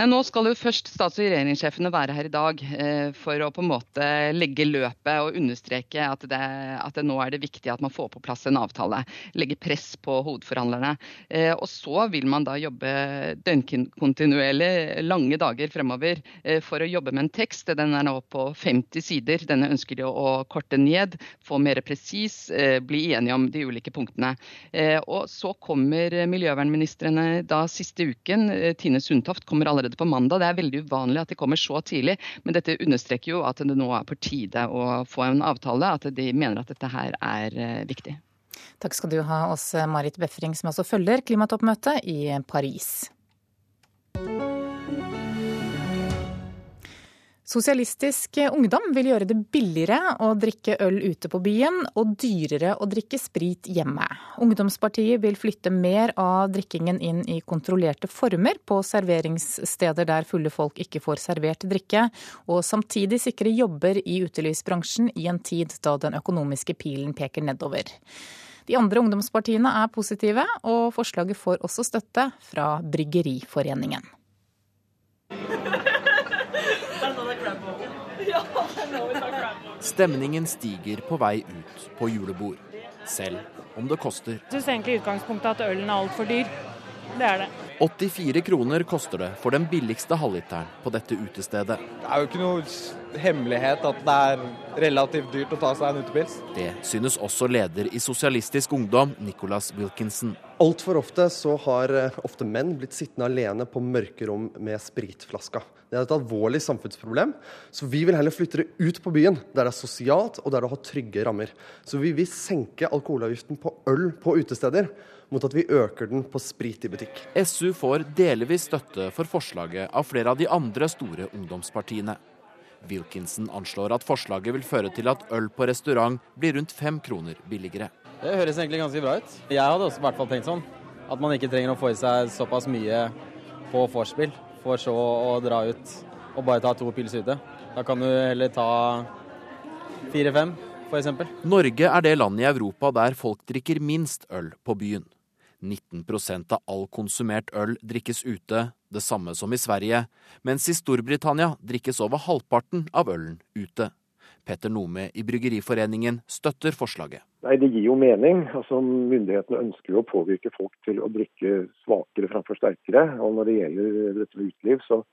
Nei, Nå skal jo først stats- og regjeringssjefene være her i dag eh, for å på en måte legge løpet og understreke at det, at det, nå er det viktig at man får på plass en avtale. Legge press på hovedforhandlerne. Eh, og så vil man da jobbe døgnkontinuerlig lange dager fremover eh, for å jobbe med en tekst. Den er nå på 50 sider. Denne ønsker de å korte ned, få mer presis, bli enige om de ulike punktene. Og så kommer miljøvernministrene da siste uken. Tine Sundtoft kommer allerede allerede på mandag. Det er veldig uvanlig at de kommer så tidlig, men dette understreker jo at det nå er på tide å få en avtale. At de mener at dette her er eh, viktig. Takk skal du ha, Åse Marit Befring, som altså følger klimatoppmøtet i Paris. Sosialistisk Ungdom vil gjøre det billigere å drikke øl ute på byen og dyrere å drikke sprit hjemme. Ungdomspartiet vil flytte mer av drikkingen inn i kontrollerte former på serveringssteder der fulle folk ikke får servert drikke, og samtidig sikre jobber i utelivsbransjen i en tid da den økonomiske pilen peker nedover. De andre ungdomspartiene er positive, og forslaget får også støtte fra Bryggeriforeningen. (laughs) Stemningen stiger på vei ut på julebord, selv om det koster. Jeg syns egentlig i utgangspunktet at ølen er altfor dyr. Det er det. 84 kroner koster det for den billigste halvliteren på dette utestedet. Det er jo ikke noe hemmelighet at det er relativt dyrt å ta seg en utepils. Det synes også leder i Sosialistisk Ungdom, Nicholas Wilkinson. Altfor ofte så har eh, ofte menn blitt sittende alene på mørke rom med spritflaska. Det er et alvorlig samfunnsproblem, så vi vil heller flytte det ut på byen, der det er sosialt og der det har trygge rammer. Så vi vil senke alkoholavgiften på øl på utesteder mot at vi øker den på sprit i butikk. SU får delvis støtte for forslaget av flere av de andre store ungdomspartiene. Wilkinson anslår at forslaget vil føre til at øl på restaurant blir rundt fem kroner billigere. Det høres egentlig ganske bra ut. Jeg hadde også i hvert fall tenkt sånn. At man ikke trenger å få i seg såpass mye på vorspiel for så å dra ut og bare ta to pils ute. Da kan du heller ta fire-fem, f.eks. Norge er det landet i Europa der folk drikker minst øl på byen. 19% av all konsumert øl drikkes ute, det samme som i Sverige, mens i Storbritannia drikkes over halvparten av ølen ute. Petter Nome i Bryggeriforeningen støtter forslaget. Nei, Det gir jo mening. Altså, Myndighetene ønsker jo å påvirke folk til å drikke svakere framfor sterkere. Og Når det gjelder dette med uteliv, så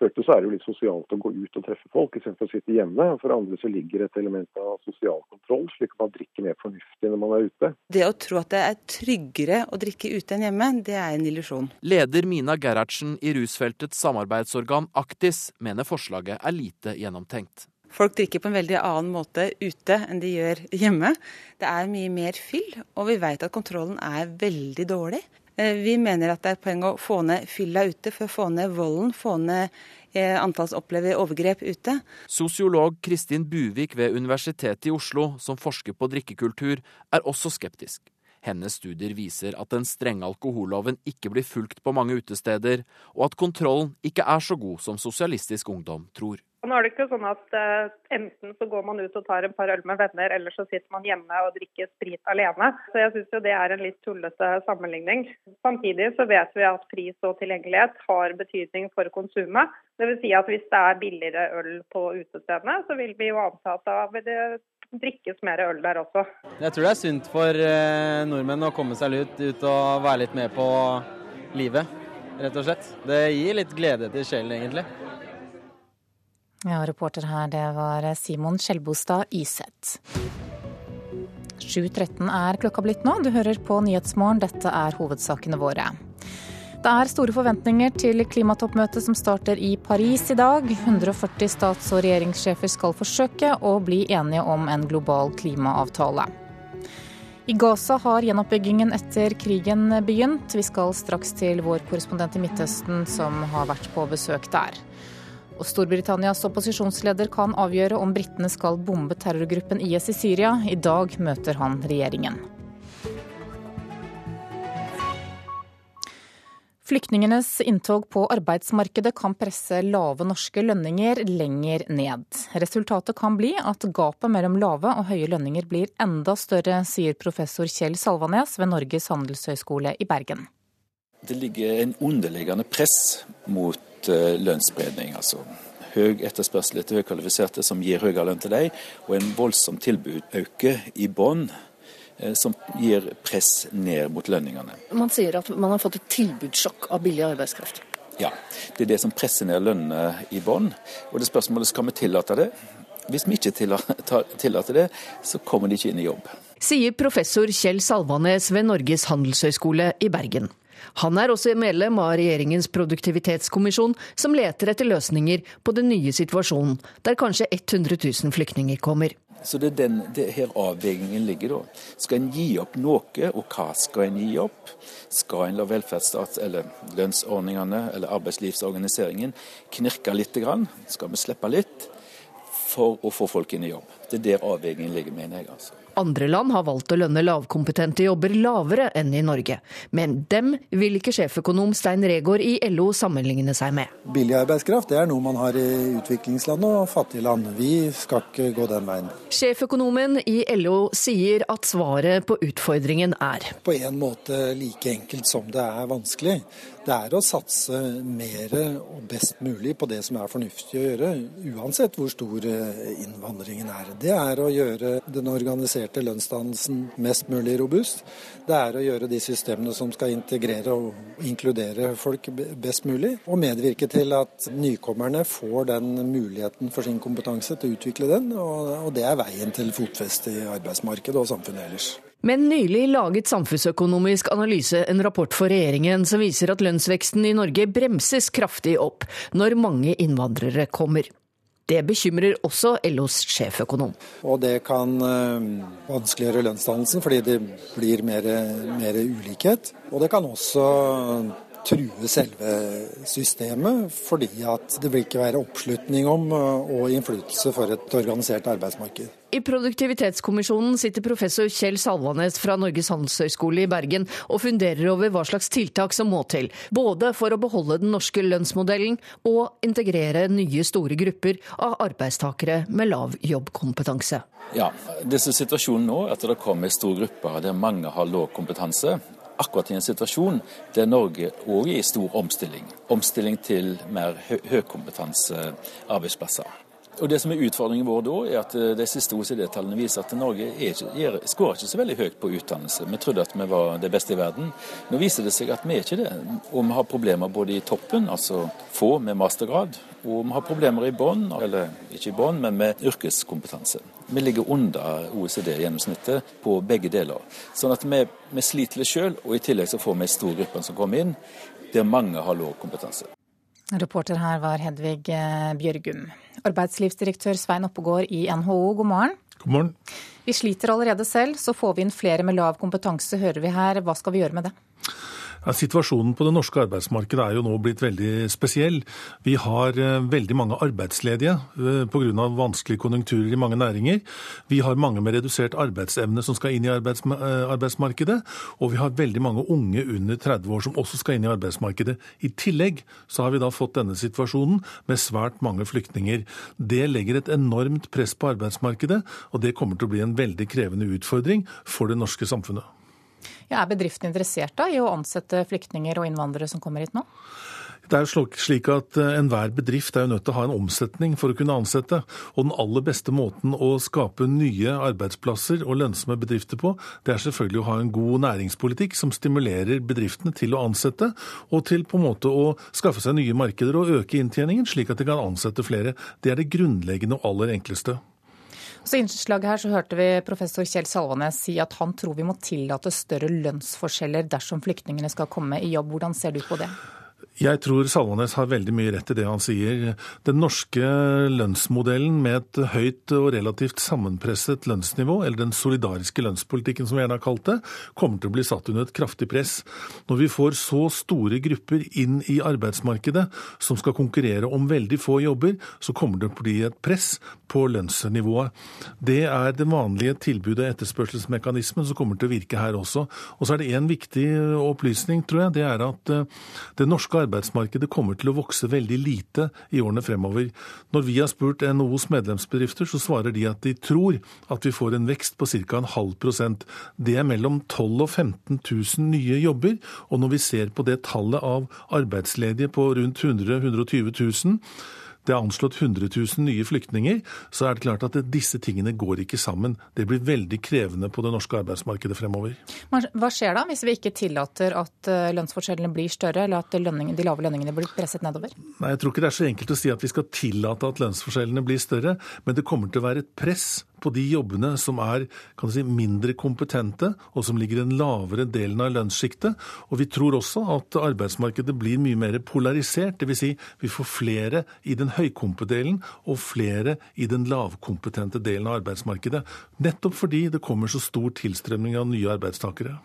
første så er det jo litt sosialt å gå ut og treffe folk istedenfor å sitte hjemme. og For andre så ligger et element av sosial kontroll, slik at man drikker mer fornuftig når man er ute. Det å tro at det er tryggere å drikke ute enn hjemme, det er en illusjon. Leder Mina Gerhardsen i rusfeltets samarbeidsorgan Aktis mener forslaget er lite gjennomtenkt. Folk drikker på en veldig annen måte ute enn de gjør hjemme. Det er mye mer fyll, og vi vet at kontrollen er veldig dårlig. Eh, vi mener at det er et poeng å få ned fylla ute for å få ned volden, få ned eh, antall opplever overgrep ute. Sosiolog Kristin Buvik ved Universitetet i Oslo, som forsker på drikkekultur, er også skeptisk. Hennes studier viser at den strenge alkoholloven ikke blir fulgt på mange utesteder, og at kontrollen ikke er så god som Sosialistisk Ungdom tror. Nå er det ikke sånn at uh, Enten så går man ut og tar en par øl med venner, eller så sitter man hjemme og drikker sprit alene. Så jeg syns det er en litt tullete sammenligning. Samtidig så vet vi at pris og tilgjengelighet har betydning for konsumet. Dvs. Si at hvis det er billigere øl på utestedene, så vil vi jo anta at da vil det drikkes mer øl der også. Jeg tror det er sunt for uh, nordmenn å komme seg ut, ut og være litt med på livet, rett og slett. Det gir litt glede til sjelen, egentlig. Ja, reporter her, det var Simon Skjelbostad Yseth. 7.13 er klokka blitt nå. Du hører på Nyhetsmorgen. Dette er hovedsakene våre. Det er store forventninger til klimatoppmøtet som starter i Paris i dag. 140 stats- og regjeringssjefer skal forsøke å bli enige om en global klimaavtale. I Gaza har gjenoppbyggingen etter krigen begynt. Vi skal straks til vår korrespondent i Midtøsten som har vært på besøk der. Og Storbritannias opposisjonsleder kan avgjøre om britene skal bombe terrorgruppen IS i Syria. I dag møter han regjeringen. Flyktningenes inntog på arbeidsmarkedet kan presse lave norske lønninger lenger ned. Resultatet kan bli at gapet mellom lave og høye lønninger blir enda større, sier professor Kjell Salvanes ved Norges handelshøyskole i Bergen. Det ligger en underliggende press mot Eh, lønnsspredning. altså høy etterspørsel etter høykvalifiserte som gir høyere lønn til dem, og en voldsom tilbudøke i bånn eh, som gir press ned mot lønningene. Man sier at man har fått et tilbudssjokk av billig arbeidskraft. Ja, det er det som presser ned lønnene i bånn. Og det spørsmålet skal vi tillate det. Hvis vi ikke tillater det, så kommer de ikke inn i jobb. Sier professor Kjell Salvanes ved Norges handelshøyskole i Bergen. Han er også medlem av regjeringens produktivitetskommisjon, som leter etter løsninger på den nye situasjonen, der kanskje 100 000 flyktninger kommer. Så det er den det her avveiningen ligger da. Skal en gi opp noe, og hva skal en gi opp? Skal en la velferdsstats- eller lønnsordningene eller arbeidslivsorganiseringen knirke litt? Skal vi slippe litt for å få folk inn i jobb? Det er der avveiningen ligger, mener jeg. altså. Andre land har valgt å lønne lavkompetente jobber lavere enn i Norge. Men dem vil ikke sjeføkonom Stein Regaard i LO sammenligne seg med. Billig arbeidskraft det er noe man har i utviklingsland og fattige land. Vi skal ikke gå den veien. Sjeføkonomen i LO sier at svaret på utfordringen er På en måte like enkelt som det er vanskelig. Det er å satse mer og best mulig på det som er fornuftig å gjøre, uansett hvor stor eh, innvandringen er. Det er å gjøre den organiserte lønnsdannelsen mest mulig robust. Det er å gjøre de systemene som skal integrere og inkludere folk best mulig, og medvirke til at nykommerne får den muligheten for sin kompetanse til å utvikle den, og det er veien til fotfeste i arbeidsmarkedet og samfunnet ellers. Men nylig laget Samfunnsøkonomisk analyse en rapport for regjeringen som viser at lønnsveksten i Norge bremses kraftig opp når mange innvandrere kommer. Det bekymrer også LOs sjeføkonom. Og det kan øh, vanskeliggjøre lønnsdannelsen fordi det blir mer, mer ulikhet. Og det kan også true selve systemet, fordi at det vil ikke være oppslutning om og innflytelse for et organisert arbeidsmarked. I Produktivitetskommisjonen sitter professor Kjell Salvanes fra Norges handelshøyskole i Bergen og funderer over hva slags tiltak som må til, både for å beholde den norske lønnsmodellen og integrere nye store grupper av arbeidstakere med lav jobbkompetanse. Ja, disse situasjonen nå, at det kommer store grupper der mange har lav kompetanse, akkurat i en situasjon der Norge òg er i stor omstilling. Omstilling til mer hø høykompetanse arbeidsplasser. Og Det som er utfordringen vår da, er at eh, de siste OECD-tallene viser at Norge er er, skårer ikke så veldig høyt på utdannelse. Vi trodde at vi var det beste i verden. Nå viser det seg at vi er ikke det. Og vi har problemer både i toppen, altså få med mastergrad, og vi har problemer i bånn, eller ikke i bånn, men med yrkeskompetanse. Vi ligger under OECD-gjennomsnittet på begge deler. Sånn at vi, vi sliter litt sjøl, og i tillegg så får vi en stor gruppe som kommer inn, der mange har lav kompetanse. Reporter her var Hedvig eh, Bjørgum. Arbeidslivsdirektør Svein Oppegård i NHO, god morgen. God morgen. Vi sliter allerede selv, så får vi inn flere med lav kompetanse, hører vi her. Hva skal vi gjøre med det? Ja, situasjonen på det norske arbeidsmarkedet er jo nå blitt veldig spesiell. Vi har eh, veldig mange arbeidsledige eh, pga. vanskelige konjunkturer i mange næringer. Vi har mange med redusert arbeidsevne som skal inn i eh, arbeidsmarkedet. Og vi har veldig mange unge under 30 år som også skal inn i arbeidsmarkedet. I tillegg så har vi da fått denne situasjonen med svært mange flyktninger. Det legger et enormt press på arbeidsmarkedet, og det kommer til å bli en veldig krevende utfordring for det norske samfunnet. Ja, er bedriften interessert da, i å ansette flyktninger og innvandrere som kommer hit nå? Det er slik at eh, Enhver bedrift er jo nødt til å ha en omsetning for å kunne ansette. Og Den aller beste måten å skape nye arbeidsplasser og lønnsomme bedrifter på, det er selvfølgelig å ha en god næringspolitikk som stimulerer bedriftene til å ansette, og til på en måte å skaffe seg nye markeder og øke inntjeningen, slik at de kan ansette flere. Det er det grunnleggende og aller enkleste. Så I innslaget her så hørte vi professor Kjell Salvanes si at han tror vi må tillate større lønnsforskjeller dersom flyktningene skal komme i jobb. Hvordan ser du på det? Jeg tror Salvanes har veldig mye rett i det han sier. Den norske lønnsmodellen med et høyt og relativt sammenpresset lønnsnivå, eller den solidariske lønnspolitikken som vi gjerne har kalt det, kommer til å bli satt under et kraftig press. Når vi får så store grupper inn i arbeidsmarkedet som skal konkurrere om veldig få jobber, så kommer det å bli et press på lønnsnivået. Det er den vanlige tilbudet- og etterspørselsmekanismen som kommer til å virke her også. Og så er det en viktig opplysning, tror jeg. Det er at eh, det norske arbeidsmarkedet kommer til å vokse veldig lite i årene fremover. Når vi har spurt NHOs medlemsbedrifter, så svarer de at de tror at vi får en vekst på ca. en halv prosent. Det er mellom 12 000 og 15 000 nye jobber. Og når vi ser på det tallet av arbeidsledige på rundt 100 000-120 000, det er anslått 100 000 nye flyktninger, så er det klart at disse tingene går ikke sammen. Det blir veldig krevende på det norske arbeidsmarkedet fremover. Hva skjer da hvis vi ikke tillater at eh, lønnsforskjellene blir større, eller at de lave lønningene blir presset nedover? Nei, Jeg tror ikke det er så enkelt å si at vi skal tillate at lønnsforskjellene blir større, men det kommer til å være et press på de jobbene som er si, mindre kompetente, og som ligger i den lavere delen av lønnssjiktet. Og vi tror også at arbeidsmarkedet blir mye mer polarisert. Dvs. Si, vi får flere i den høykompetente og flere i den lavkompetente delen av arbeidsmarkedet. Nettopp fordi det kommer så stor tilstrømning av nye arbeidstakere.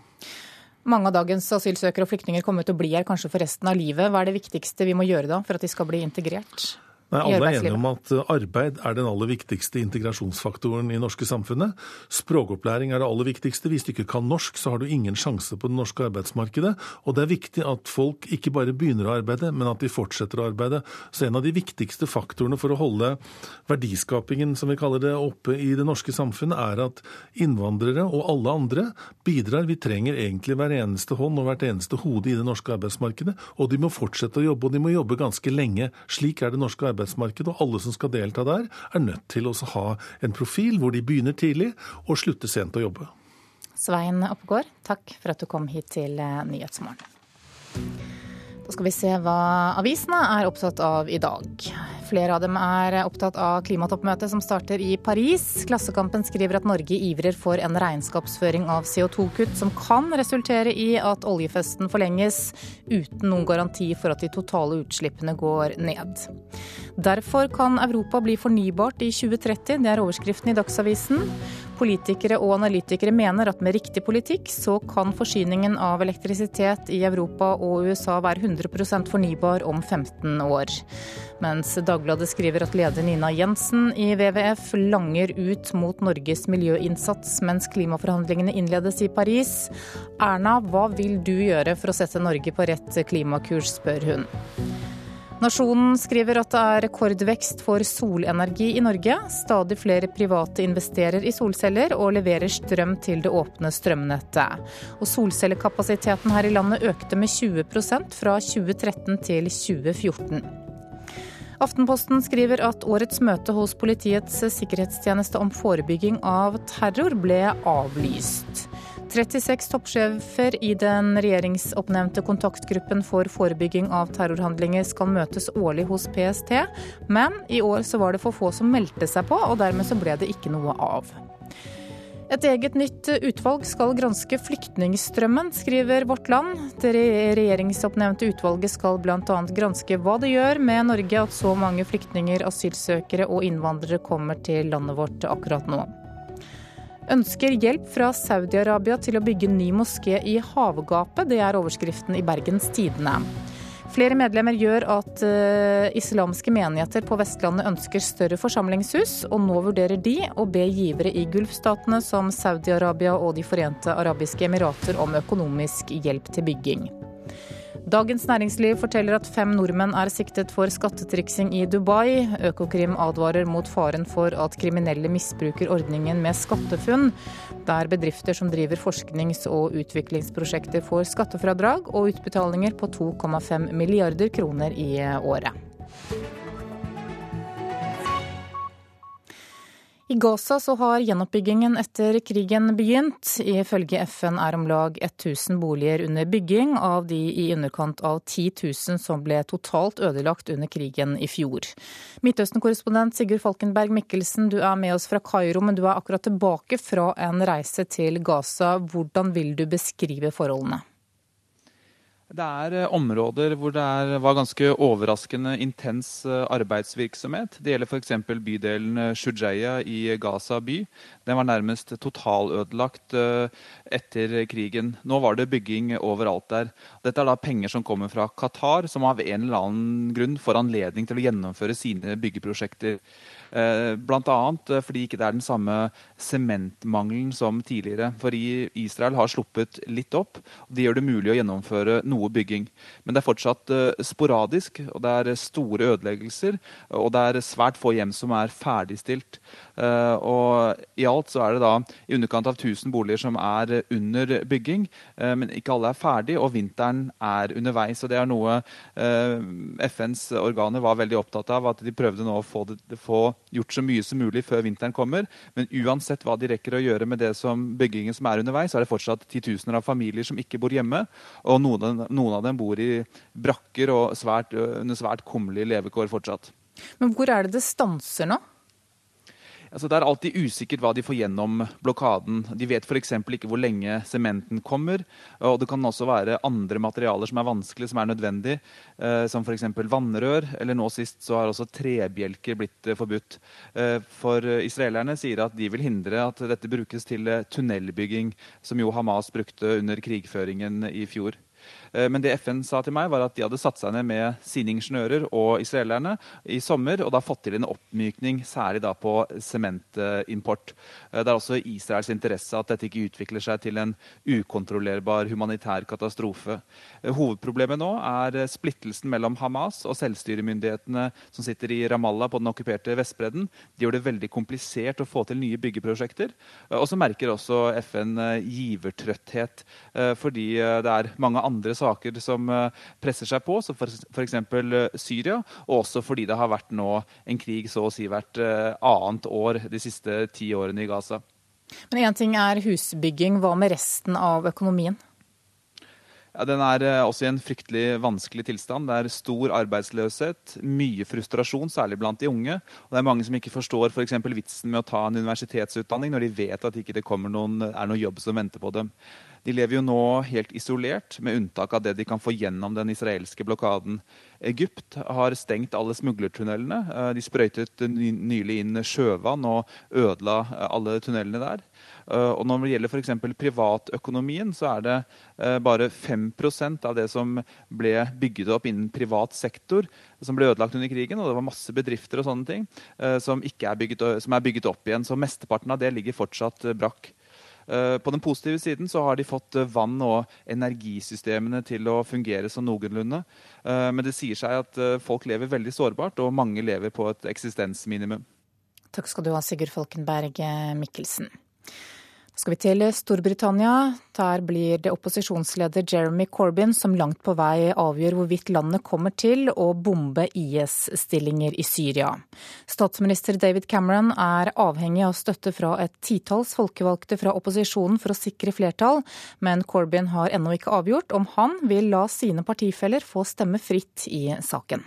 Mange av dagens asylsøkere og flyktninger kommer til å bli her kanskje for resten av livet. Hva er det viktigste vi må gjøre da for at de skal bli integrert? Nei, Alle er enige om at arbeid er den aller viktigste integrasjonsfaktoren i norske samfunnet. Språkopplæring er det aller viktigste. Hvis du ikke kan norsk, så har du ingen sjanse på det norske arbeidsmarkedet. Og det er viktig at folk ikke bare begynner å arbeide, men at de fortsetter å arbeide. Så en av de viktigste faktorene for å holde verdiskapingen, som vi kaller det, oppe i det norske samfunnet, er at innvandrere og alle andre bidrar. Vi trenger egentlig hver eneste hånd og hvert eneste hode i det norske arbeidsmarkedet. Og de må fortsette å jobbe, og de må jobbe ganske lenge. Slik er det norske arbeidsmarkedet arbeidsmarked, og alle som skal delta der, er nødt til å ha en profil hvor de begynner tidlig og slutter sent å jobbe. Svein Oppegård, takk for at du kom hit til eh, Nyhetsmorgen. Da skal vi se hva avisene er opptatt av i dag. Flere av dem er opptatt av klimatoppmøtet som starter i Paris. Klassekampen skriver at Norge ivrer for en regnskapsføring av CO2-kutt som kan resultere i at oljefesten forlenges, uten noen garanti for at de totale utslippene går ned. Derfor kan Europa bli fornybart i 2030, det er overskriften i Dagsavisen. Politikere og analytikere mener at med riktig politikk så kan forsyningen av elektrisitet i Europa og USA være 100% fornybar om 15 år. Mens Dagbladet skriver at leder Nina Jensen i WWF langer ut mot Norges miljøinnsats mens klimaforhandlingene innledes i Paris. Erna, hva vil du gjøre for å sette Norge på rett klimakurs, spør hun. Nasjonen skriver at det er rekordvekst for solenergi i Norge. Stadig flere private investerer i solceller og leverer strøm til det åpne strømnettet. Og solcellekapasiteten her i landet økte med 20% fra 2013 til 2014. Aftenposten skriver at årets møte hos Politiets sikkerhetstjeneste om forebygging av terror ble avlyst. 36 toppsjefer i den regjeringsoppnevnte kontaktgruppen for forebygging av terrorhandlinger skal møtes årlig hos PST, men i år så var det for få som meldte seg på, og dermed så ble det ikke noe av. Et eget nytt utvalg skal granske flyktningstrømmen, skriver Vårt Land. Det regjeringsoppnevnte utvalget skal bl.a. granske hva det gjør med Norge at så mange flyktninger, asylsøkere og innvandrere kommer til landet vårt akkurat nå ønsker hjelp fra Saudi-Arabia til å bygge ny moské i havgapet. Det er overskriften i Bergens Tidende. Flere medlemmer gjør at uh, islamske menigheter på Vestlandet ønsker større forsamlingshus, og nå vurderer de å be givere i Gulfstatene som Saudi-Arabia og De forente arabiske emirater om økonomisk hjelp til bygging. Dagens Næringsliv forteller at fem nordmenn er siktet for skattetriksing i Dubai. Økokrim advarer mot faren for at kriminelle misbruker ordningen med SkatteFUNN, der bedrifter som driver forsknings- og utviklingsprosjekter får skattefradrag og utbetalinger på 2,5 milliarder kroner i året. I Gaza så har gjenoppbyggingen etter krigen begynt. Ifølge FN er om lag 1000 boliger under bygging, av de i underkant av 10 000 som ble totalt ødelagt under krigen i fjor. Midtøsten-korrespondent Sigurd Falkenberg Mikkelsen, du er med oss fra Kairo, men du er akkurat tilbake fra en reise til Gaza. Hvordan vil du beskrive forholdene? Det er eh, områder hvor det er, var ganske overraskende intens eh, arbeidsvirksomhet. Det gjelder f.eks. bydelen Shujaya i Gaza by. Den var nærmest totalødelagt etter krigen. Nå var det bygging overalt der. Dette er da penger som kommer fra Qatar, som av en eller annen grunn får anledning til å gjennomføre sine byggeprosjekter. Eh, Bl.a. Eh, fordi ikke det er den samme sementmangelen som tidligere. For Israel har sluppet litt opp. og Det gjør det mulig å gjennomføre noe bygging. Men det er fortsatt eh, sporadisk, og det er store ødeleggelser. Og det er svært få hjem som er ferdigstilt. Og i alt så er det da i underkant av 1000 boliger som er under bygging, men ikke alle er ferdig, og vinteren er underveis. og Det er noe FNs organer var veldig opptatt av, at de prøvde nå å få, det, få gjort så mye som mulig før vinteren kommer. Men uansett hva de rekker å gjøre med det som byggingen som er underveis, så er det fortsatt titusener av familier som ikke bor hjemme. Og noen, noen av dem bor i brakker og svært, under svært kummerlige levekår fortsatt. Men hvor er det det stanser nå? Altså, det er alltid usikkert hva de får gjennom blokaden. De vet f.eks. ikke hvor lenge sementen kommer. og Det kan også være andre materialer som er vanskelige, som er nødvendig, eh, som f.eks. vannrør. Eller nå sist så har også trebjelker blitt eh, forbudt. Eh, for israelerne sier at de vil hindre at dette brukes til eh, tunnelbygging, som jo Hamas brukte under krigføringen i fjor. Eh, men det FN sa til meg, var at de hadde satt seg ned med sine ingeniører og israelerne i sommer og da fått til en oppmykning, særlig da på sementimport. Eh, det er også Israels interesse at dette ikke utvikler seg til en ukontrollerbar humanitær katastrofe. Eh, hovedproblemet nå er splittelsen mellom Hamas og selvstyremyndighetene som sitter i Ramallah på den okkuperte Vestbredden. De gjør det veldig komplisert å få til nye byggeprosjekter. Og så merker også FN givertrøtthet, fordi det er mange andre saker saker som eh, presser seg på, som f.eks. Eh, Syria, og også fordi det har vært nå en krig så å si hvert eh, annet år de siste ti årene i Gaza. Men én ting er husbygging, hva med resten av økonomien? Ja, den er også i en fryktelig vanskelig tilstand. Det er stor arbeidsløshet, mye frustrasjon, særlig blant de unge. Og det er mange som ikke forstår f.eks. For vitsen med å ta en universitetsutdanning når de vet at ikke det ikke er noen jobb som venter på dem. De lever jo nå helt isolert, med unntak av det de kan få gjennom den israelske blokaden. Egypt har stengt alle smuglertunnelene. Eh, de sprøytet nylig inn sjøvann og ødela eh, alle tunnelene der. Eh, og når det gjelder f.eks. privatøkonomien, så er det bare 5% av det som ble bygget opp innen privat sektor, som ble ødelagt under krigen. Og det var masse bedrifter og sånne ting som, er bygget, som er bygget opp igjen. Så mesteparten av det ligger fortsatt brakk. Eh, på den positive siden så har de fått eh, vann- og energisystemene til å fungere sånn noenlunde. Eh, men det sier seg at folk lever veldig sårbart, og mange lever på et eksistensminimum. Takk skal du ha, Sigurd Falkenberg Mikkelsen skal vi til Storbritannia. Der blir det opposisjonsleder Jeremy Corbyn som langt på vei avgjør hvorvidt landet kommer til å bombe IS-stillinger i Syria. Statsminister David Cameron er avhengig av støtte fra et titalls folkevalgte fra opposisjonen for å sikre flertall, men Corbyn har ennå ikke avgjort om han vil la sine partifeller få stemme fritt i saken.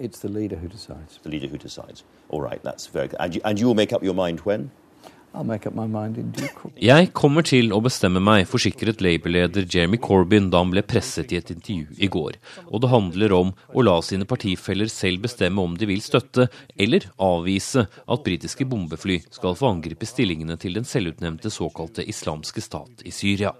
It's the leader who decides. The leader who decides. All right, that's very good. And you, and you will make up your mind when? Jeg kommer til å bestemme meg, forsikret Labour-leder Jeremy Corbyn da han ble presset i et intervju i går. Og det handler om å la sine partifeller selv bestemme om de vil støtte eller avvise at britiske bombefly skal få angripe stillingene til den selvutnevnte såkalte islamske stat i Syria.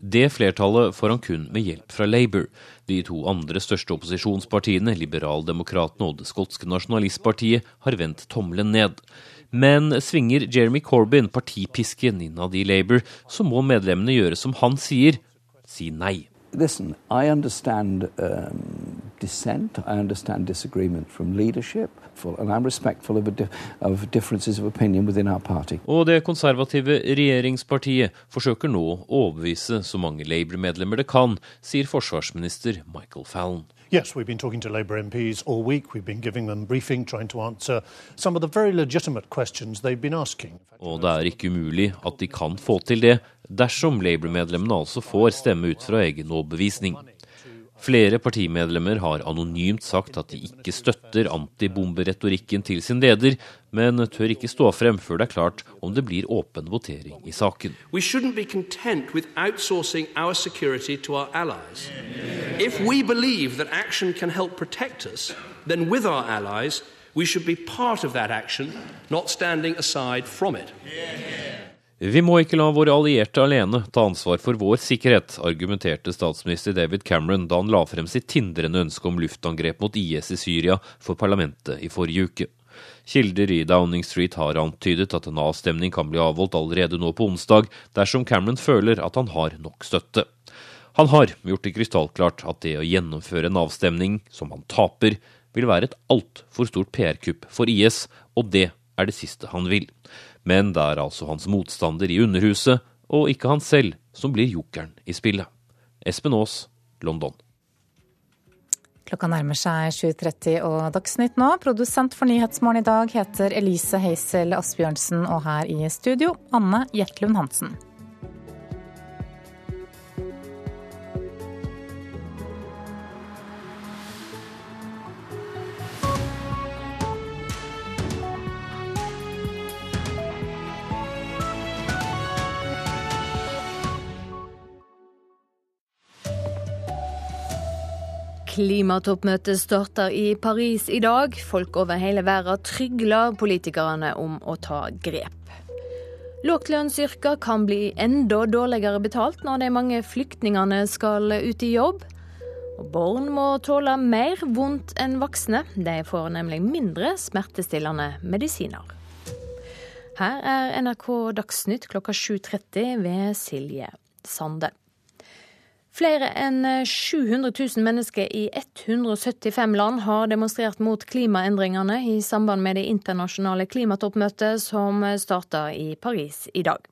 Det flertallet får han kun med hjelp fra Labour. De to andre største opposisjonspartiene, Liberaldemokratene og det skotske nasjonalistpartiet, har vendt tommelen ned. Men svinger Jeremy Corbyn partipisken innad i Labour, så må medlemmene gjøre som han sier, si nei. Listen, I understand um, dissent. I understand disagreement from leadership, and I'm respectful of, di of differences of opinion within our party. Og det konservative regjeringspartiet forsøker nå å overbevise så mange Labour-medlemmer det kan, sier forsvarsminister Michael Fallon. Yes, we've been talking to Labour MPs all week. We've been giving them briefing, trying to answer some of the very legitimate questions they've been asking. Og det er ikke umulig at de kan få til det, dersom Labour-medlemmene altså får stemme ut fra egen overbevisning. Flere partimedlemmer har anonymt sagt at de ikke støtter antibomberetorikken til sin leder, men tør ikke stå frem før det er klart om det blir åpen votering i saken. We shouldn't be content with outsourcing our security to our allies. If we believe that action can help protect us, then with our allies we should be part of that action, not standing aside from it. Vi må ikke la våre allierte alene ta ansvar for vår sikkerhet, argumenterte statsminister David Cameron da han la frem sitt tindrende ønske om luftangrep mot IS i Syria for parlamentet i forrige uke. Kilder i Downing Street har antydet at en avstemning kan bli avholdt allerede nå på onsdag, dersom Cameron føler at han har nok støtte. Han har gjort det krystallklart at det å gjennomføre en avstemning som han taper, vil være et altfor stort PR-kupp for IS, og det er det siste han vil. Men det er altså hans motstander i Underhuset, og ikke han selv, som blir jokeren i spillet. Espen Aas, London. Klokka nærmer seg 7.30 og Dagsnytt nå. Produsent for Nyhetsmorgen i dag heter Elise Heisel Asbjørnsen, og her i studio Anne Jetlund Hansen. Klimatoppmøtet starter i Paris i dag. Folk over hele verden trygler politikerne om å ta grep. Lavtlønnsyrker kan bli enda dårligere betalt når de mange flyktningene skal ut i jobb. Og barn må tåle mer vondt enn voksne. De får nemlig mindre smertestillende medisiner. Her er NRK Dagsnytt klokka 7.30 ved Silje Sande. Flere enn 700 000 mennesker i 175 land har demonstrert mot klimaendringene i samband med det internasjonale klimatoppmøtet som starter i Paris i dag.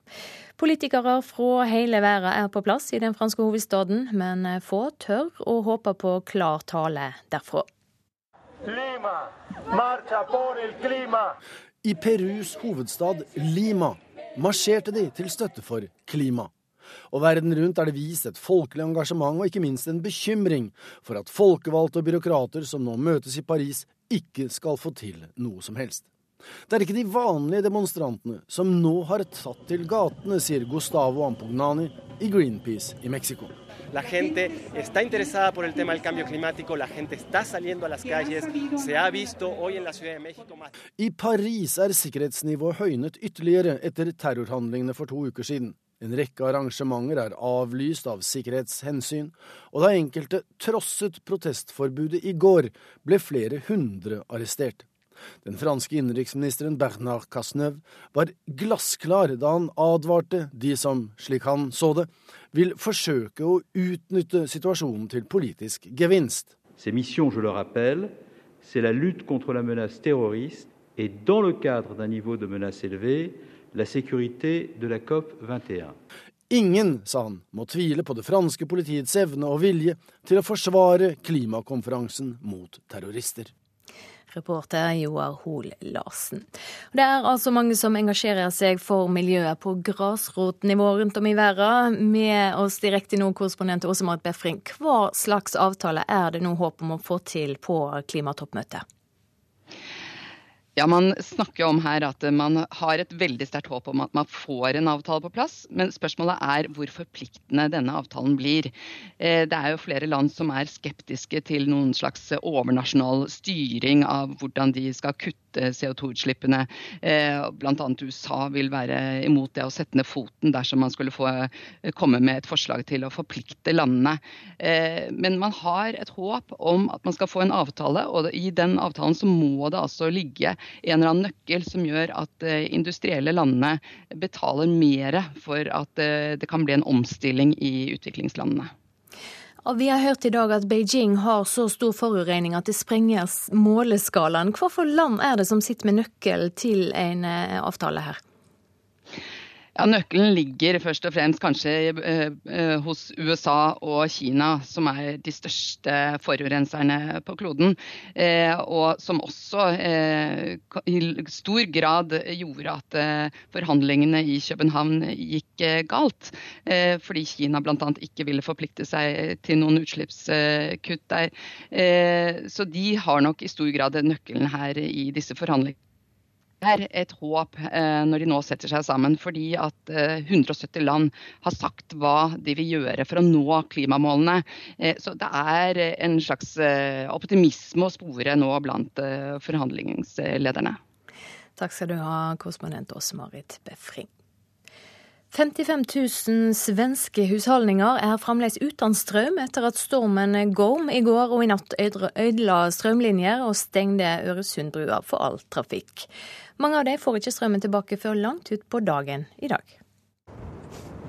Politikere fra hele verden er på plass i den franske hovedstaden, men få tør å håpe på klar tale derfra. I Perus hovedstad Lima marsjerte de til støtte for klima. Og verden rundt er det vist et folkelig engasjement og ikke minst en bekymring for at folkevalgte og byråkrater som nå møtes i Paris, ikke skal få til noe som helst. Det er ikke de vanlige demonstrantene som nå har tatt til gatene, sier Gustavo Ampugnani i Greenpeace i Mexico. La gente está interesada por el tema del cambio climático, la gente está saliendo a las calles, se ha visto hoy en la Ciudad de México más... I Paris er sikkerhetsnivået høynet ytterligere etter terrorhandlingene for to uker siden. En rekke arrangementer er avlyst av sikkerhetshensyn, og da enkelte trosset protestforbudet i går, ble flere hundre arrestert. Den franske innenriksministeren Bernard Cazeneuve var glassklar da han advarte de som, slik han så det, vil forsøke å utnytte situasjonen til politisk gevinst. Ces missions, je le rappelle, c'est la lutte contre la menace terroriste et dans le cadre d'un niveau de menace élevé, la sécurité de la COP 21. Ingen, sa han, må tvile på det franske politiets evne og vilje til å forsvare klimakonferansen mot terrorister. Reporter Joar Hoel Larsen. Det er altså mange som engasjerer seg for miljøet på grasrotnivå rundt om i verden. Med oss direkte nå, korrespondent Åse Marit Befring. Hva slags avtale er det nå håp om å få til på klimatoppmøtet? Ja, Man snakker om her at man har et veldig sterkt håp om at man får en avtale på plass. Men spørsmålet er hvor forpliktende denne avtalen blir. Eh, det er jo flere land som er skeptiske til noen slags overnasjonal styring av hvordan de skal kutte CO2-utslippene. blant Bl.a. USA vil være imot det å sette ned foten dersom man skulle få eh, komme med et forslag til å forplikte landene. Men man har et håp om at man skal få en avtale, og i den avtalen så må det altså ligge en eller annen nøkkel som gjør at eh, industrielle landene betaler mer for at eh, det kan bli en omstilling i utviklingslandene. Og vi har hørt i dag at Beijing har så stor forurensning at det sprenger måleskalaen. Hvilke land er det som sitter med nøkkel til en eh, avtale her? Ja, Nøkkelen ligger først og fremst kanskje eh, eh, hos USA og Kina, som er de største forurenserne på kloden. Eh, og som også i stor grad gjorde at forhandlingene i København gikk galt. Fordi Kina bl.a. ikke ville forplikte seg til noen utslippskutt der. Så de har nok i stor grad nøkkelen her i disse forhandlingene er et håp eh, når de nå setter seg sammen, fordi at 170 eh, land har sagt hva de vil gjøre for å nå klimamålene. Eh, så det er en slags optimisme å spore nå blant forhandlingslederne. Takk skal du ha, korrespondent Åse-Marit Befring. 55 000 svenske husholdninger er fremdeles uten strøm etter at stormen Gorm i går og i natt ødela strømlinjer og stengte Øresundbrua for all trafikk. Mange av dem får ikke strømmen tilbake før langt ut på dagen i dag.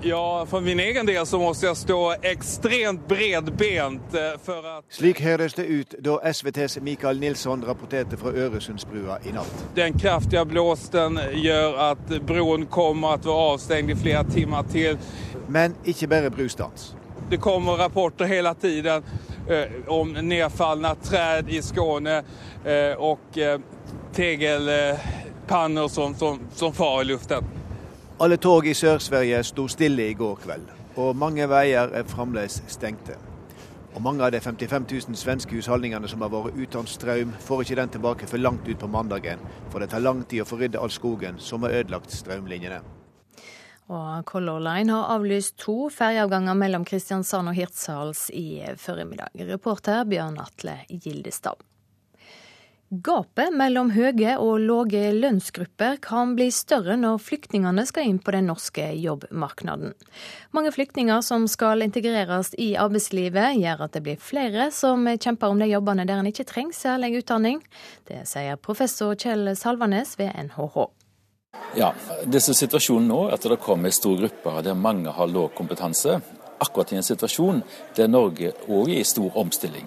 Ja, for min egen del så må jeg stå ekstremt bredbent eh, for at Slik høres det ut da SVTs Mikael Nilsson rapporterte fra Øresundsbrua i natt. Den kraftige blåsten gjør at broen kommer til å være avstengt i flere timer til. Men ikke bare brustans. Det kommer rapporter hele tiden eh, om nedfalne trær i Skåne eh, og tegel eh, som, som, som far i luften. Alle tog i Sør-Sverige sto stille i går kveld, og mange veier er fremdeles stengte. Og Mange av de 55 000 svenske husholdningene som har vært uten strøm, får ikke den tilbake for langt ut på mandagen, for det tar lang tid å få rydde all skogen som har ødelagt strømlinjene. Og Color Line har avlyst to ferjeavganger mellom Kristiansand og Hirtshals i formiddag. Reporter Bjørn Atle Gildestad. Gapet mellom høye og lave lønnsgrupper kan bli større når flyktningene skal inn på den norske jobbmarkedet. Mange flyktninger som skal integreres i arbeidslivet, gjør at det blir flere som kjemper om de jobbene der en ikke trenger særlig utdanning. Det sier professor Kjell Salvanes ved NHH. Ja, det som er situasjonen nå, er at det kommer store grupper der mange har lav kompetanse. Akkurat i en situasjon der Norge òg er i stor omstilling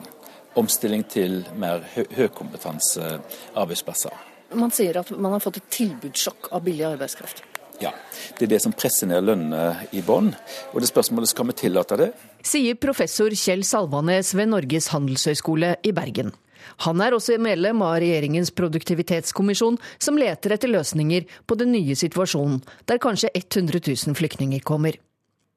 omstilling til mer hø høykompetansearbeidsplasser. Man sier at man har fått et tilbudssjokk av billig arbeidskraft. Ja, det er det som presser ned lønnene i bånn. Og det spørsmålet skal vi tillate det? Sier professor Kjell Salvanes ved Norges handelshøyskole i Bergen. Han er også medlem av regjeringens produktivitetskommisjon, som leter etter løsninger på den nye situasjonen, der kanskje 100 000 flyktninger kommer.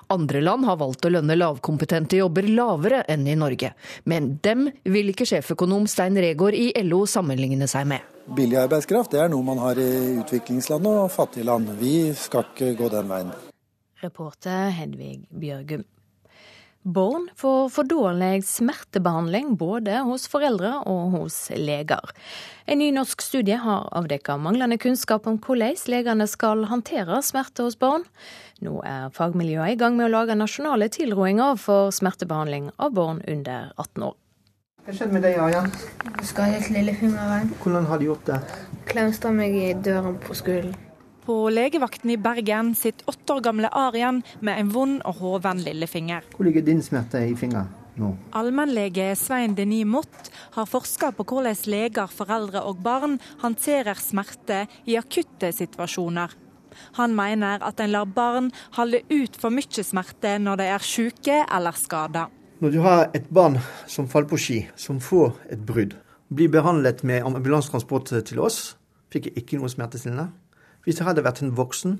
Andre land har valgt å lønne lavkompetente jobber lavere enn i Norge. Men dem vil ikke sjeføkonom Stein Regaard i LO sammenligne seg med. Billig arbeidskraft det er noe man har i utviklingsland og fattige land. Vi skal ikke gå den veien. Reporter Hedvig Bjørgum. Barn får for dårlig smertebehandling både hos foreldre og hos leger. En ny norsk studie har avdekket manglende kunnskap om hvordan legene skal håndtere smerte hos barn. Nå er fagmiljøet i gang med å lage nasjonale tilrådinger for smertebehandling av barn under 18 år. Hva skjedde med deg, Arian? Skadet lillefingeren. Hvordan har de gjort det? Klemte meg i døren på skolen. På legevakten i Bergen sitter åtte år gamle Arian med en vond og hoven lillefinger. Hvor ligger din smerte i fingeren nå? Allmennlege Svein Denis Mott har forska på hvordan leger, foreldre og barn håndterer smerte i akutte situasjoner. Han mener at en lar barn holde ut for mye smerte når de er syke eller skada. Når du har et barn som faller på ski, som får et brudd, blir behandlet med ambulansetransport til oss, fikk ikke noe smertestillende. Hvis det hadde vært en voksen,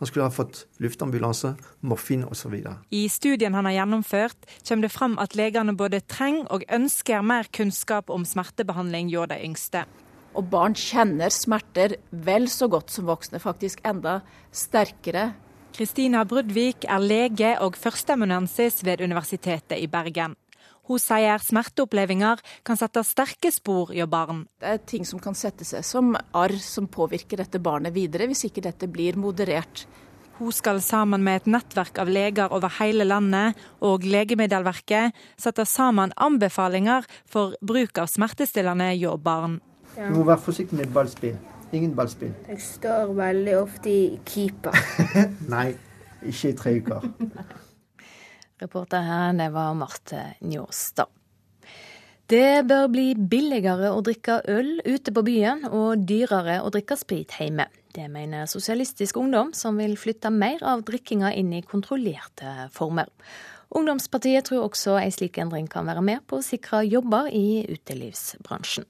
han skulle ha fått luftambulanse, morfin osv. I studien han har gjennomført, kommer det fram at legene både trenger og ønsker mer kunnskap om smertebehandling hos de yngste. Og barn kjenner smerter vel så godt som voksne, faktisk enda sterkere. Kristina Brudvik er lege og førsteamanuensis ved Universitetet i Bergen. Hun sier smerteopplevelser kan sette sterke spor i barn. Det er ting som kan sette seg som arr som påvirker dette barnet videre, hvis ikke dette blir moderert. Hun skal sammen med et nettverk av leger over hele landet og Legemiddelverket sette sammen anbefalinger for bruk av smertestillende hos barn. Du må være forsiktig med ballspill. Ingen ballspill. Jeg står veldig ofte i keeper. (laughs) Nei, ikke i tre uker. (laughs) Reporter her, det var Marte Njåstad. Det bør bli billigere å drikke øl ute på byen og dyrere å drikke sprit hjemme. Det mener Sosialistisk Ungdom, som vil flytte mer av drikkinga inn i kontrollerte former. Ungdomspartiet tror også ei slik endring kan være med på å sikre jobber i utelivsbransjen.